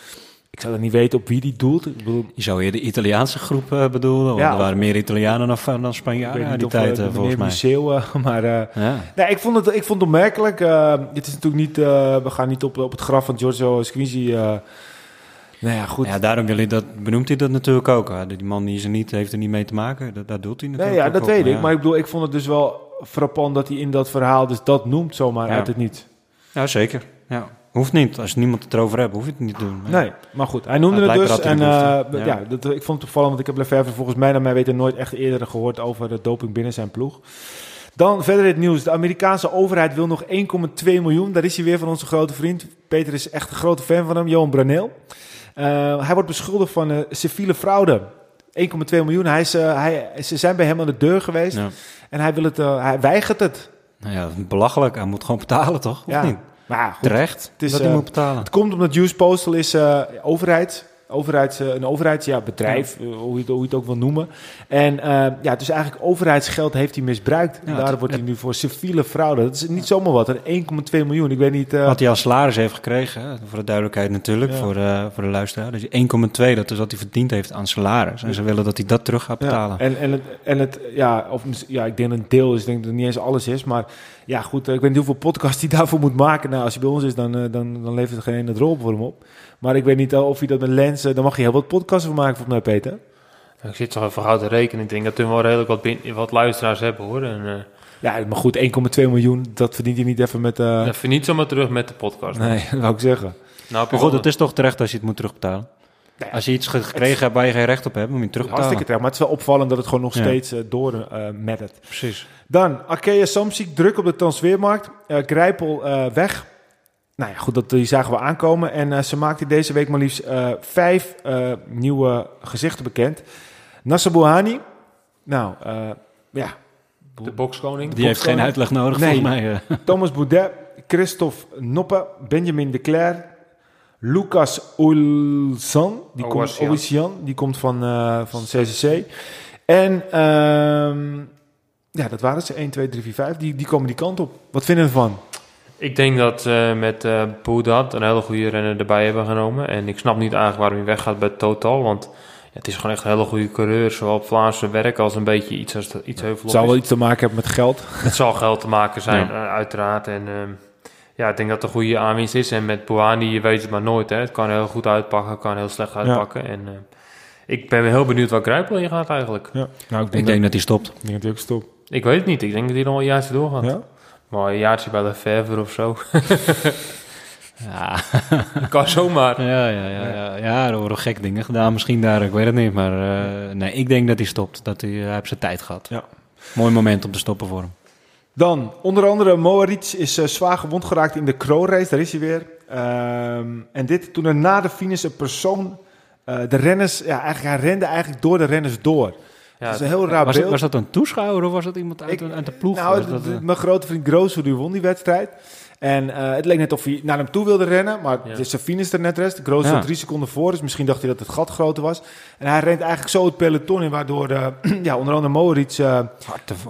ik zou dat niet weten op wie die doelt. Ik bedoel, je zou hier de Italiaanse groep uh, bedoelen? Ja, er waren meer Italianen dan, dan Spanjaarden in die of, tijd, uh, volgens mij. Maar uh, ja. nee, ik, vond het, ik vond het opmerkelijk. dit is natuurlijk niet, we gaan niet op, op het graf van Giorgio Squeezy nou ja, goed. Ja, daarom jullie dat, benoemt hij dat natuurlijk ook. Die man die ze niet, heeft er niet mee te maken. Dat, dat doet hij natuurlijk Nee, ja, dat weet ik. Maar ik bedoel, ik vond het dus wel frappant dat hij in dat verhaal dus dat noemt zomaar uit het niet. Ja, zeker. Ja. Hoeft niet. Als niemand het erover hebt, hoef je het niet te doen. Nee, maar goed. Hij noemde het dus. En uh, ja, dat, ik vond het toevallig, want ik heb Lefebvre volgens mij naar mij weten nooit echt eerder gehoord over de doping binnen zijn ploeg. Dan verder het nieuws. De Amerikaanse overheid wil nog 1,2 miljoen. Daar is hij weer van onze grote vriend. Peter is echt een grote fan van hem, Johan Braneel. Uh, hij wordt beschuldigd van uh, civiele fraude. 1,2 miljoen. Hij is, uh, hij, ze zijn bij hem aan de deur geweest. Ja. En hij, wil het, hij weigert het. Nou ja, belachelijk. Hij moet gewoon betalen, toch? Of ja. niet? Maar goed, Terecht het is, dat hij moet betalen. Het komt omdat Juice Postal is overheid overheids, een overheidsbedrijf, ja, hoe, je het, hoe je het ook wil noemen. En uh, ja, dus eigenlijk overheidsgeld heeft hij misbruikt. Ja, daar wordt hij nu voor civiele fraude. Dat is niet zomaar wat, 1,2 miljoen. Ik weet niet... Uh, wat hij als salaris heeft gekregen, voor de duidelijkheid natuurlijk, voor, uh, voor de luisteraar. Dus 1,2, dat is wat hij verdiend heeft aan salaris. En ze willen dat hij dat terug gaat betalen. en, en, het, en het, ja, of, ja, ik denk een deel is, ik denk dat het niet eens alles is, maar ja goed, ik weet niet hoeveel podcast hij daarvoor moet maken. Nou, als hij bij ons is, dan, dan, dan levert het geen ene rol voor hem op. Maar ik weet niet of hij dat met lenzen... Dan mag je heel wat podcasts van maken, volgens mij, Peter. Ik zit zo even gauw te rekenen. Ik denk dat we wel redelijk wat, wat luisteraars hebben, hoor. En, uh, ja, maar goed, 1,2 miljoen, dat verdient hij niet even met... Uh... Even niet zomaar terug met de podcast. Nee, dat wou ik zeggen. Nou, maar goed, het is toch terecht als je het moet terugbetalen. Nou als je iets gekregen hebt waar je geen recht op hebt, moet je terugbetalen. Hartstikke terecht, maar het is wel opvallend dat het gewoon nog steeds uh, door uh, met het. Precies. Dan, Arkea Samsic, druk op de transfermarkt. Uh, Grijpel weg. Nou ja, goed, dat, die zagen we aankomen. En uh, ze maakte deze week maar liefst uh, vijf uh, nieuwe gezichten bekend. Nasser Bouhani. Nou, uh, ja. De bokskoning. Die heeft geen uitleg nodig, nee. volgens mij. Thomas Boudet, Christophe Noppe, Benjamin de Cler, Lucas Oulsan, die, komt, die komt van, uh, van CCC. En uh, ja, dat waren ze. 1, 2, 3, 4, 5. Die, die komen die kant op. Wat vinden we ervan? Ik denk dat uh, met uh, Boudat een hele goede renner erbij hebben genomen. En ik snap niet eigenlijk waarom hij weggaat bij Total. Want ja, het is gewoon echt een hele goede coureur. Zowel op Vlaamse werk als een beetje iets, als, iets heuvelop. Het zal wel iets te maken hebben met geld. Het zal geld te maken zijn, ja. uiteraard. En ehm, ja, ik denk dat het een goede aanwinst is. En met Bouhani, je weet het maar nooit. Hè. Het kan heel goed uitpakken, kan heel slecht uitpakken. Ja. En ik ben heel benieuwd waar Grijpel in gaat eigenlijk. Ja. Nou, ik denk, ik denk dat hij stopt. Ik denk dat hij ook stopt. Ik weet het niet. Ik denk dat hij nog een jaartje doorgaat. Ja? Maar een jaartje bij de Verver of zo. ja. kan zomaar. Ja, ja, ja, ja. ja er worden gek dingen gedaan misschien daar. Ik weet het niet. Maar uh, nee, ik denk dat hij stopt. Dat hij, hij heeft zijn tijd gehad. Ja. Mooi moment om te stoppen voor hem. Dan, onder andere, Moritz is uh, zwaar gewond geraakt in de Crow-race. Daar is hij weer. Um, en dit toen er na de finish een persoon... Uh, de renners... Ja, eigenlijk, hij rende eigenlijk door de renners door. Ja, dat is een heel raar was, beeld. was dat een toeschouwer of was dat iemand uit, ik, uit de ploeg? Nou, dat, uh... mijn grote vriend Grosso die won die wedstrijd. En uh, het leek net of hij naar hem toe wilde rennen, maar ja. zijn finish er net rest. Ja. drie seconden voor, dus misschien dacht hij dat het gat groter was. En hij rent eigenlijk zo het peloton in, waardoor uh, ja, onder andere Moritz uh,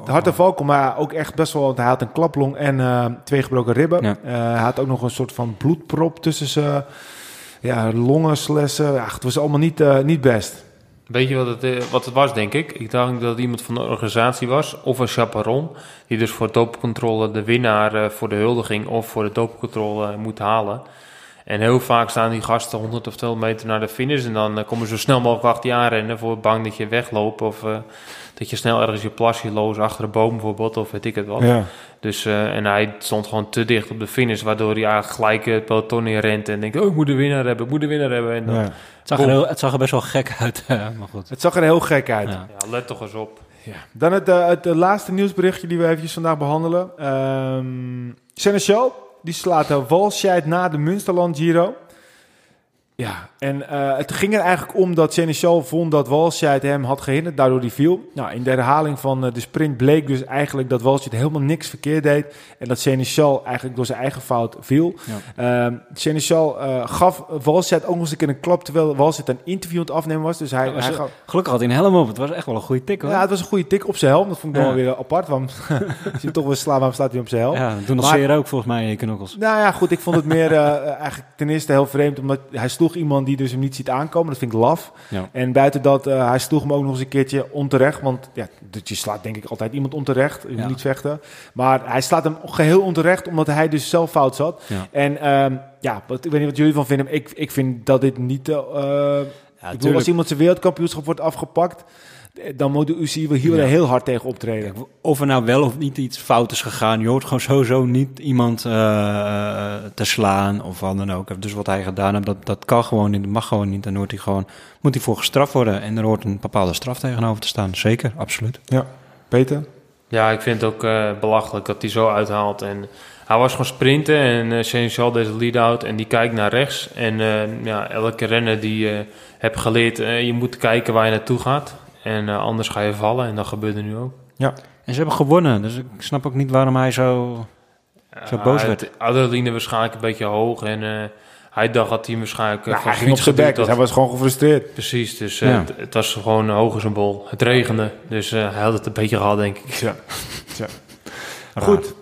hard te val komt. Maar ook echt best wel, want hij had een klaplong en twee gebroken ribben. Ja. hij had ook nog een soort van bloedprop tussen zijn ja, longen, slessen. Ja, het was allemaal niet, niet best. Weet je wat het, wat het was, denk ik? Ik dacht dat iemand van de organisatie was, of een chaperon, die dus voor doopcontrole de winnaar uh, voor de huldiging of voor de doopcontrole moet halen. En heel vaak staan die gasten 100 of 200 meter naar de finish en dan komen ze zo snel mogelijk achter je aanrennen voor bang dat je wegloopt of dat je snel ergens je plasje loos achter een boom bijvoorbeeld of weet ik het wat. Ja. Dus, en hij stond gewoon te dicht op de finish, waardoor hij eigenlijk gelijk het peloton in rent en denkt, oh ik moet de winnaar hebben, ik moet de winnaar hebben. En dan, ja. Het zag, er heel, het zag er best wel gek uit, maar goed. Het zag er heel gek uit. Ja, ja let toch eens op. Ja. Dan het, uh, het, laatste nieuwsberichtje die we even vandaag behandelen. Um, Seneschal, die slaat de Walscheid na de Münsterland Giro. Ja, en uh, het ging er eigenlijk om dat Seneschal vond dat Walscheid hem had gehinderd, daardoor die viel. Nou, in de herhaling van uh, de sprint bleek dus eigenlijk dat Walscheid helemaal niks verkeerd deed. En dat Seneschal eigenlijk door zijn eigen fout viel. Ja. Uh, Seneschal gaf Walscheid ook nog eens een keer een klap, terwijl Walscheid een interview aan het afnemen was. Dus hij, ja, hij gaf... Gelukkig had hij een helm op. Het was echt wel een goede tik hoor. Ja, het was een goede tik op zijn helm. Dat vond ik dan wel weer apart. Want als je toch wel slaan, waarom staat hij op zijn helm? Ja, doen nog zeer ook volgens mij in je knokkels. Nou ja, goed. Ik vond het meer eigenlijk ten eerste heel vreemd, omdat hij sloeg iemand die dus hem niet ziet aankomen. Dat vind ik laf. Ja. En buiten dat, uh, hij sloeg hem ook nog eens een keertje onterecht. Want ja, je slaat denk ik altijd iemand onterecht. Je ja. moet niet vechten. Maar hij slaat hem geheel onterecht, omdat hij dus zelf fout zat. Ja. En um, ja, wat, ik weet niet wat jullie van vinden. Ik, ik vind dat dit niet... Uh, ja, ik bedoel, als iemand zijn wereldkampioenschap wordt afgepakt dan moet de UCI wel hier ja. heel hard tegen optreden. Of er nou wel of niet iets fout is gegaan. Je hoort gewoon sowieso niet iemand uh, te slaan of wat dan ook. Dus wat hij gedaan heeft, dat, dat kan gewoon niet, mag gewoon niet. Dan wordt hij gewoon, moet hij voor gestraft worden. En er hoort een bepaalde straf tegenover te staan. Zeker, absoluut. Ja, Peter? Ja, ik vind het ook uh, belachelijk dat hij zo uithaalt. En hij was gewoon sprinten en uh, Seneschal deze lead-out en die kijkt naar rechts. En uh, ja, elke renner die uh, hebt geleerd, je moet kijken waar je naartoe gaat. En uh, anders ga je vallen en dat gebeurde nu ook. Ja. En ze hebben gewonnen, dus ik snap ook niet waarom hij zo, zo boos werd. Adrenaline waarschijnlijk een beetje hoog en uh, hij dacht dat hij waarschijnlijk... Uh, hij ging op zijn bek, dus hij was gewoon gefrustreerd. Precies, dus ja. het, het, was gewoon een hoge symbool. Het regende, dus hij had het een beetje gehad, denk ik. Ja. ja. Goed,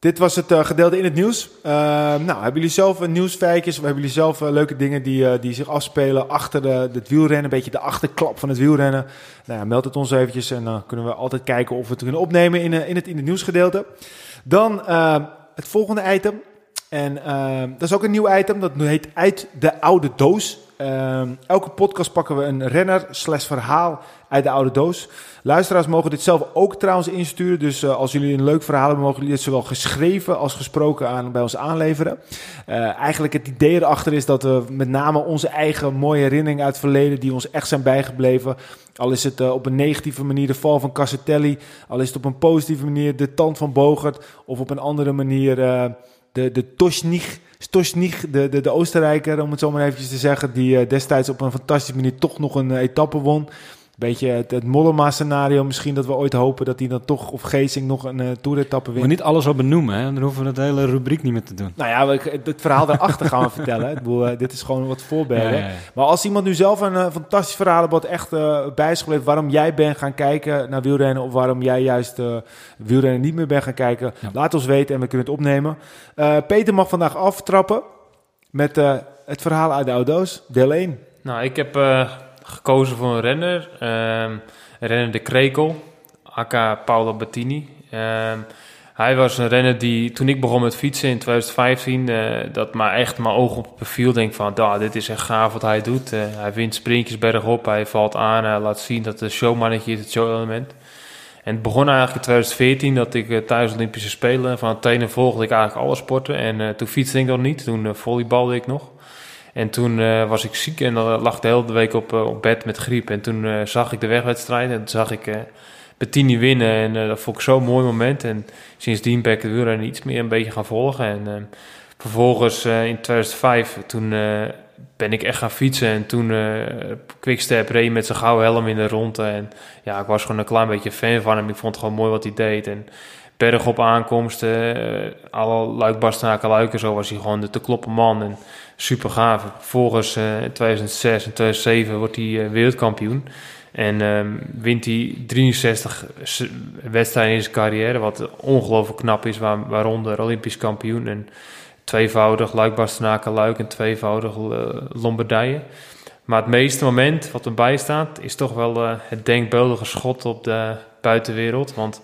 dit was het uh, gedeelte in het nieuws. Uh, nou, hebben jullie zelf uh, nieuwsfeitjes? Of hebben jullie zelf leuke dingen die, die zich afspelen achter de, het wielrennen? Een beetje de achterklap van het wielrennen. Nou ja, meld het ons eventjes en dan kunnen we altijd kijken of we het kunnen opnemen in, in, het, in het nieuwsgedeelte. Dan het volgende item. En dat is ook een nieuw item. Dat heet Uit de Oude Doos. elke podcast pakken we een renner slash verhaal uit de oude doos. Luisteraars mogen dit zelf ook trouwens insturen. Dus uh, als jullie een leuk verhaal hebben, mogen jullie dit zowel geschreven als gesproken aan, bij ons aanleveren. Uh, eigenlijk het idee erachter is dat we met name onze eigen mooie herinneringen uit het verleden, die ons echt zijn bijgebleven. Al is het uh, op een negatieve manier de val van Cassatelli, al is het op een positieve manier de tand van Bogert, of op een andere manier de, de Tosnich. Stoschnich, de, de, de Oostenrijker, om het zo maar eventjes te zeggen, die destijds op een fantastische manier toch nog een etappe won. Beetje het, het Mollema-scenario misschien dat we ooit hopen dat hij dan toch, of Geesing nog een uh, toeretappe wint. Maar niet alles op benoemen, hè? dan hoeven we dat hele rubriek niet meer te doen. Nou ja, het verhaal daarachter gaan we vertellen. Ik bedoel, dit is gewoon wat voorbeelden. Maar als iemand nu zelf een fantastisch verhaal wat echt uh, bijschreef waarom jij bent gaan kijken naar wielrennen of waarom jij juist uh, wielrennen niet meer bent gaan kijken, laat ons weten en we kunnen het opnemen. Peter mag vandaag aftrappen met het verhaal uit de auto's, deel 1. Nou, ik heb gekozen voor een renner. Um, renner de Krekel, aka Paolo Bettini. Um, hij was een renner die, toen ik begon met fietsen in 2015, uh, eh, dat maar echt mijn ogen op het profiel denk van, dit is echt gaaf wat hij doet. Uh, hij wint sprintjes bergop, hij valt aan, hij laat zien dat het showmannetje is, het show-element. En het begon eigenlijk in 2014 dat ik uh, thuis Olympische Spelen van het volgde ik eigenlijk alle sporten. En toen fietste ik nog niet, toen volleybalde ik nog. En toen uh, was ik ziek en dan lag de hele week op, uh, op bed met griep. En toen uh, zag ik de wegwedstrijd en toen zag ik Bettini winnen. En dat vond ik zo'n mooi moment. En sindsdien ben ik de wielrennen iets meer een beetje gaan volgen. En vervolgens in 2005, toen ben ik echt gaan fietsen. En toen Quickstep reed met zijn gouden helm in de ronde. En ja, ik was gewoon een klein beetje fan van hem. Ik vond het gewoon mooi wat hij deed. En berg op aankomsten, alle luikbastenaken luiken, zo was hij gewoon de te kloppen man. En super gaaf. Vervolgens uh, in 2006 en 2007 wordt hij uh, wereldkampioen. En um, wint hij 63 wedstrijden in zijn carrière, wat ongelooflijk knap is, waar, waaronder Olympisch kampioen en tweevoudig Luik Luik en tweevoudig uh, Lombardije. Maar het meeste moment wat erbij staat, is toch wel het denkbeeldige schot op de buitenwereld. Want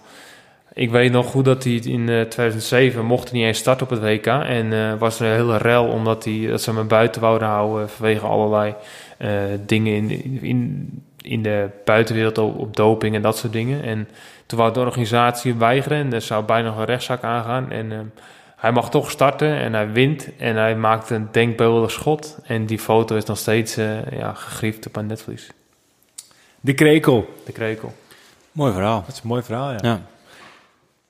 ik weet nog goed dat hij in 2007 eh, mocht niet eens starten op het WK. En uh, was er een hele rel omdat hij, dat ze hem buiten wouden houden vanwege allerlei uh, dingen in, in, in de buitenwereld op, doping en dat soort dingen. En toen wou de organisatie weigeren en er zou bijna nog een rechtszaak aangaan. En hij mag toch starten en hij wint en hij maakt een denkbeeldig schot. En die foto is nog steeds ja, gegriefd op een netvlies. De krekel. De krekel. Mooi verhaal. Dat is een mooi verhaal, ja. ja.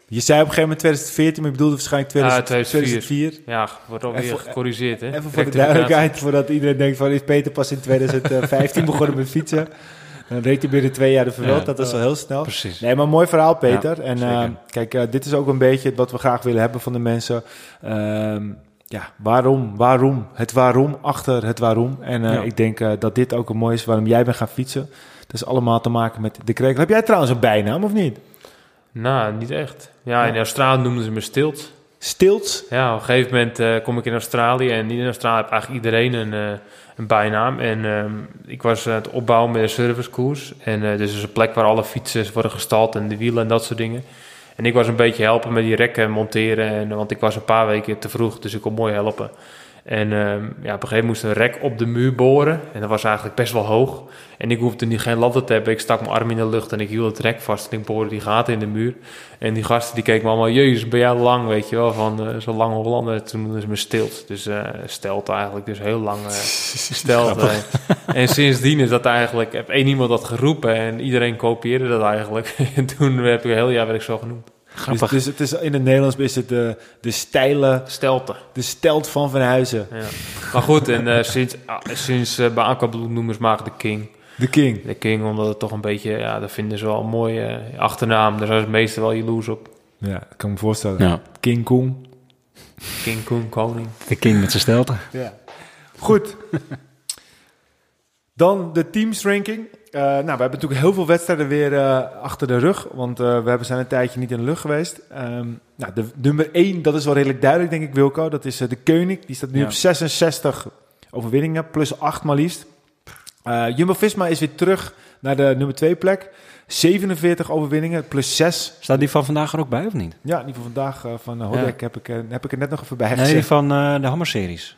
Je zei op een gegeven moment 2014, maar je bedoelde waarschijnlijk 2004. Ja, wordt alweer gecorrigeerd. Hè? Even voor de duidelijkheid, voordat iedereen denkt van... is Peter pas in 2015 begonnen met fietsen? Dan reed hij binnen twee jaar de verweld. dat is al heel snel. Precies. Nee, maar mooi verhaal, Peter. en uh, kijk, uh, dit is ook een beetje wat we graag willen hebben van de mensen. Uh, ja, waarom, waarom, het waarom achter het waarom. En uh, ik denk dat dit ook een mooi is waarom jij bent gaan fietsen. Dat is allemaal te maken met de krekel. Heb jij trouwens een bijnaam of niet? Nou, niet echt. Ja, in Australië noemden ze me Stilt. Stilt? Ja, op een gegeven moment uh, kom ik in Australië en in Australië heeft eigenlijk iedereen een, uh, een bijnaam. En uh, ik was aan het opbouwen met een servicekoers. En uh, dus is een plek waar alle fietsers worden gestald en de wielen en dat soort dingen. En ik was een beetje helpen met die rekken monteren, en, want ik was een paar weken te vroeg, dus ik kon mooi helpen. En uh, ja, op een gegeven moment moest een rek op de muur boren. En dat was eigenlijk best wel hoog. En ik hoefde niet geen ladder te hebben. Ik stak mijn arm in de lucht en ik hield het rek vast. En ik boorde die gaten in de muur. En die gasten die keken me allemaal... Jezus, ben jij lang, weet je wel, van uh, zo'n lange Hollander. Toen noemden ze me stilt. Dus uh, stelt eigenlijk, dus heel lang uh, stelt. en sindsdien is dat eigenlijk... Heb één iemand dat geroepen en iedereen kopieerde dat eigenlijk. en toen heb ik een heel jaar werd ik zo genoemd. Dus, dus, het is, in het Nederlands is het de, de stijle... Stelte. De stelt van Van Huizen. Ja. Maar goed, en uh, sinds, uh, sinds uh, bij Akabloed noemen ze maar de King. De King. De King, omdat het toch een beetje... Ja, dat vinden ze wel een mooie achternaam. Daar zijn ze meestal wel jaloers op. Ja, ik kan me voorstellen. Ja. King Kong. King Kong, koning. De King met zijn stelte. Ja. Goed. Dan de teams ranking. Uh, nou, we hebben natuurlijk heel veel wedstrijden weer uh, achter de rug. Want uh, we hebben zijn een tijdje niet in de lucht geweest. Um, nou, de nummer 1, dat is wel redelijk duidelijk, denk ik, Wilco. Dat is de Koning. Die staat nu ja. op 66 overwinningen, plus 8 maar liefst. Jumbo-Visma is weer terug naar de nummer 2 plek. 47 overwinningen, plus 6. Staat die van vandaag er ook bij, of niet? Ja, die van vandaag van Hodek ja. heb, ik, heb ik er net nog even bij gezet. Nee, van de Hammer-series.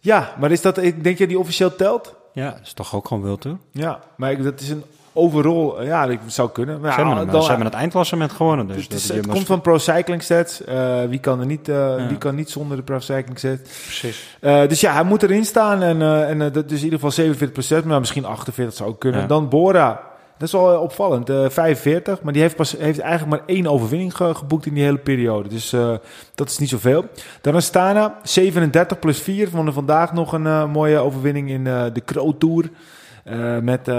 Ja, maar is dat, denk je die officieel telt? Ja, dat is toch ook gewoon wild, toe? Ja, maar ik, dat is een overall, ja, dat zou kunnen. Maar ze, dan, ze hebben het eindklassement gewonnen. Dus het, is, het komt van Pro Cycling Stats. Uh, wie, kan er niet, uh, ja. wie kan niet zonder de Pro Cycling Stats? Precies. Uh, dus ja, hij moet erin staan. En, en dat is in ieder geval 47%, maar misschien 48 zou ook kunnen. Ja. Dan Bora, dat is wel opvallend. Uh, 45, maar die heeft, pas, heeft eigenlijk maar één overwinning ge geboekt in die hele periode. Dus uh, dat is niet zoveel. Dan Astana, 37 plus 4. Vonden vandaag nog een uh, mooie overwinning in de Kro Tour. met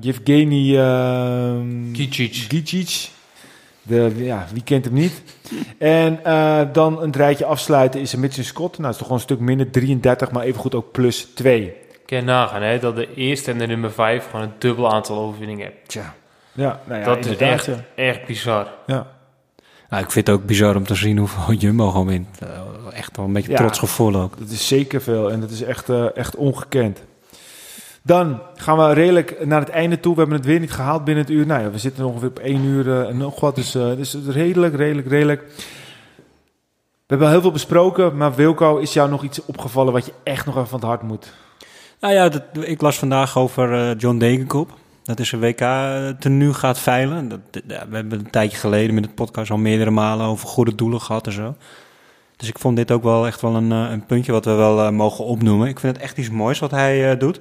Yevgeny Gicic. De, ja, wie kent hem niet? En dan een rijtje afsluiten is een Mitchell Scott. Nou, dat is toch gewoon een stuk minder, 33, maar evengoed ook plus 2. Je nagaan, hè, dat de eerste en de nummer 5 gewoon een dubbel aantal overwinningen hebben. Tja. Ja, nou ja, dat is echt, echt bizar. Ja. Nou, ik vind het ook bizar om te zien hoeveel Jumbo gewoon wint. Uh, echt wel een beetje trots gevoel ook. Dat is zeker veel en dat is echt, uh, echt ongekend. Dan gaan we redelijk naar het einde toe. We hebben het weer niet gehaald binnen het uur. Nou ja, we zitten ongeveer op één uur uh, en nog wat. Dus, uh, dus redelijk, redelijk, redelijk. We hebben heel veel besproken. Maar Wilco, is jou nog iets opgevallen wat je echt nog even van het hart moet? Nou ja, dat, ik las vandaag over uh, John Degenkop. Dat is een WK tenue gaat veilen. Dat, we hebben een tijdje geleden met het podcast al meerdere malen over goede doelen gehad en zo. Dus ik vond dit ook wel echt wel een, een puntje wat we wel mogen opnoemen. Ik vind het echt iets moois wat hij doet.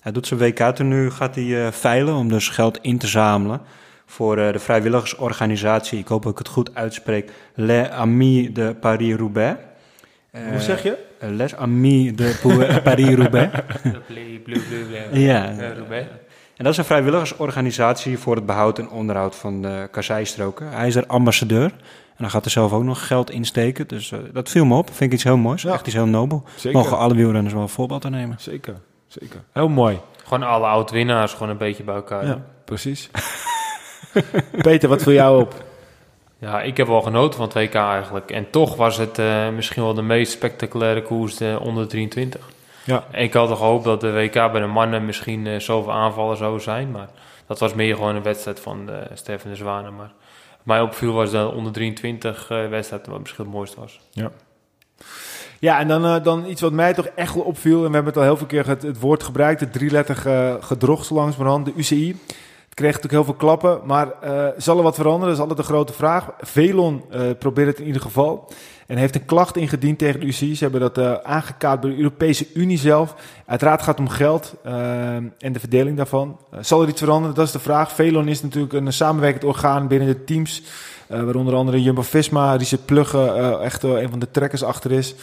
Hij doet zijn WK-tenue, gaat hij veilen om dus geld in te zamelen voor de vrijwilligersorganisatie, ik hoop dat ik het goed uitspreek, Les Amis de Paris-Roubaix. Hoe zeg je? Les Amis de Paris-Roubaix. ja. En dat is een vrijwilligersorganisatie voor het behoud en onderhoud van de kasseistroken. Hij is er ambassadeur. En dan gaat er zelf ook nog geld insteken. Dus uh, dat viel me op. Vind ik iets heel moois. Ja. Echt iets heel nobel. Zeker. Mogen alle wielrenners wel een voorbeeld aan nemen. Zeker zeker. Heel mooi. Gewoon alle oud-winnaars gewoon een beetje bij elkaar. Ja, precies. Peter, wat viel jou op? Ja, ik heb wel genoten van 2K eigenlijk. En toch was het uh, misschien wel de meest spectaculaire koers de onder 23. Ja. ik had gehoopt dat de WK bij de mannen misschien uh, zoveel aanvallen zou zijn. Maar dat was meer gewoon een wedstrijd van Stefan de Zwanen. Maar mij opviel was de onder 23 uh, wedstrijd wat misschien het mooiste was. Ja. Ja, en dan, uh, dan iets wat mij toch echt wel opviel. En we hebben het al heel veel keer het, het woord gebruikt. Het drielettige uh, gedrocht langs mijn hand, de UCI. Kreeg natuurlijk heel veel klappen. Maar uh, zal er wat veranderen? Dat is altijd de grote vraag. Velon probeert het in ieder geval. En heeft een klacht ingediend tegen de UCI. Ze hebben dat uh, aangekaart bij de Europese Unie zelf. Uiteraard gaat het om geld en de verdeling daarvan. Zal er iets veranderen? Dat is de vraag. Velon is natuurlijk een samenwerkend orgaan binnen de teams. waar onder andere Jumbo-Visma, Richard Plugge echt een van de trekkers achter is.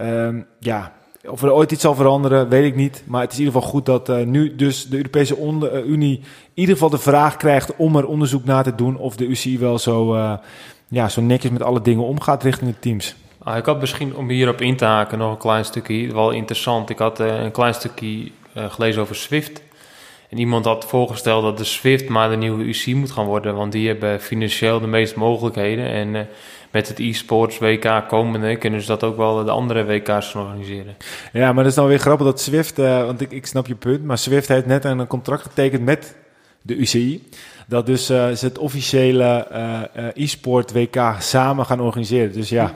Um, ja, of er ooit iets zal veranderen, weet ik niet. Maar het is in ieder geval goed dat uh, nu dus de Europese uh, Unie in ieder geval de vraag krijgt om er onderzoek naar te doen of de UCI wel zo, uh, ja, zo netjes met alle dingen omgaat richting de teams. Ah, ik had misschien om hierop in te haken nog een klein stukje, wel interessant. Ik had een klein stukje gelezen over SWIFT. En iemand had voorgesteld dat de SWIFT maar de nieuwe UC moet gaan worden, want die hebben financieel de meeste mogelijkheden. En met het e-sports WK komende kunnen ze dat ook wel de andere WK's organiseren. Ja, maar dat is dan weer grappig dat Swift, uh, want ik, ik snap je punt, maar Swift heeft net een contract getekend met de UCI. Dat dus uh, ze het officiële uh, e-sport WK samen gaan organiseren. Dus ja.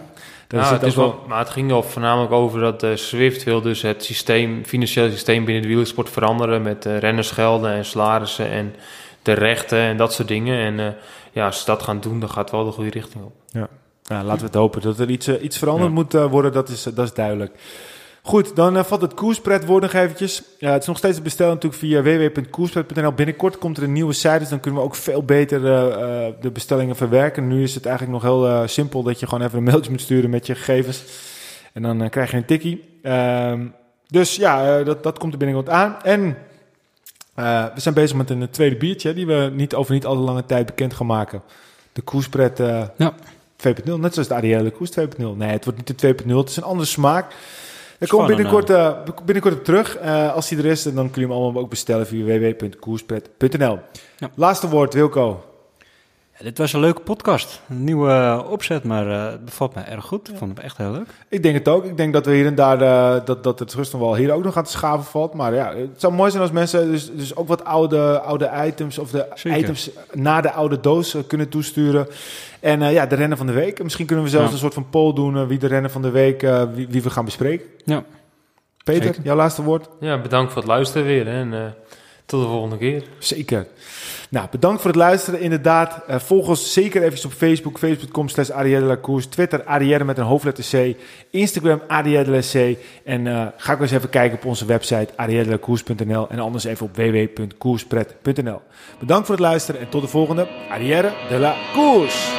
Nou, het is wel, maar het ging er voornamelijk over dat uh, Swift wil dus het systeem, financiële systeem binnen de wielersport veranderen met rennersgelden en salarissen en de rechten en dat soort dingen. En ja, als ze dat gaan doen, dan gaat het wel de goede richting op. Ja. Nou, laten we het hopen dat er iets, uh, iets veranderd ja. moet uh, worden, dat is, dat is duidelijk. Goed, dan uh, valt het koerspret woord nog eventjes. Het is nog steeds te bestellen natuurlijk via www.koerspret.nl. Binnenkort komt er een nieuwe site, dus dan kunnen we ook veel beter de bestellingen verwerken. Nu is het eigenlijk nog heel simpel dat je gewoon even een mailtje moet sturen met je gegevens. En dan krijg je een tikkie. Ehm, dus ja, dat, dat komt er binnenkort aan. En we zijn bezig met een tweede biertje, die we niet over niet al te lange tijd bekend gaan maken. De koerspret... ja 2.0, net zoals de Arielle Koers 2.0. Nee, het wordt niet de 2.0, het is een andere smaak. Daar komt binnenkort, uh, binnenkort op terug. Uh, als die er is, dan kun je hem allemaal ook bestellen via www.koerspret.nl. Ja. Laatste woord, Wilco. Ja, dit was een leuke podcast. Een nieuwe uh, opzet, maar uh, het bevalt me erg goed. Ik vond het echt heel leuk. Ik denk het ook. Ik denk dat we hier en daar, uh, dat, dat het rust nog wel hier ook nog aan te schaven valt. Maar ja, het zou mooi zijn als mensen dus, dus ook wat oude, oude items of de Zeker. items naar de oude doos kunnen toesturen. En ja, de rennen van de week. Misschien kunnen we zelfs ja. een soort van poll doen wie de rennen van de week, wie, wie, we gaan bespreken. Ja. Peter, Zeker. jouw laatste woord? Ja, bedankt voor het luisteren weer. Hè, en tot de volgende keer. Zeker. Nou, bedankt voor het luisteren. Inderdaad, uh, volg ons zeker even op Facebook, facebook.com slash Koers, Twitter Arielle met een hoofdletter C, Instagram Arielle en uh, ga ook eens even kijken op onze website ariellekoers.nl en anders even op www.koerspret.nl. Bedankt voor het luisteren en tot de volgende Arrière de la Koers.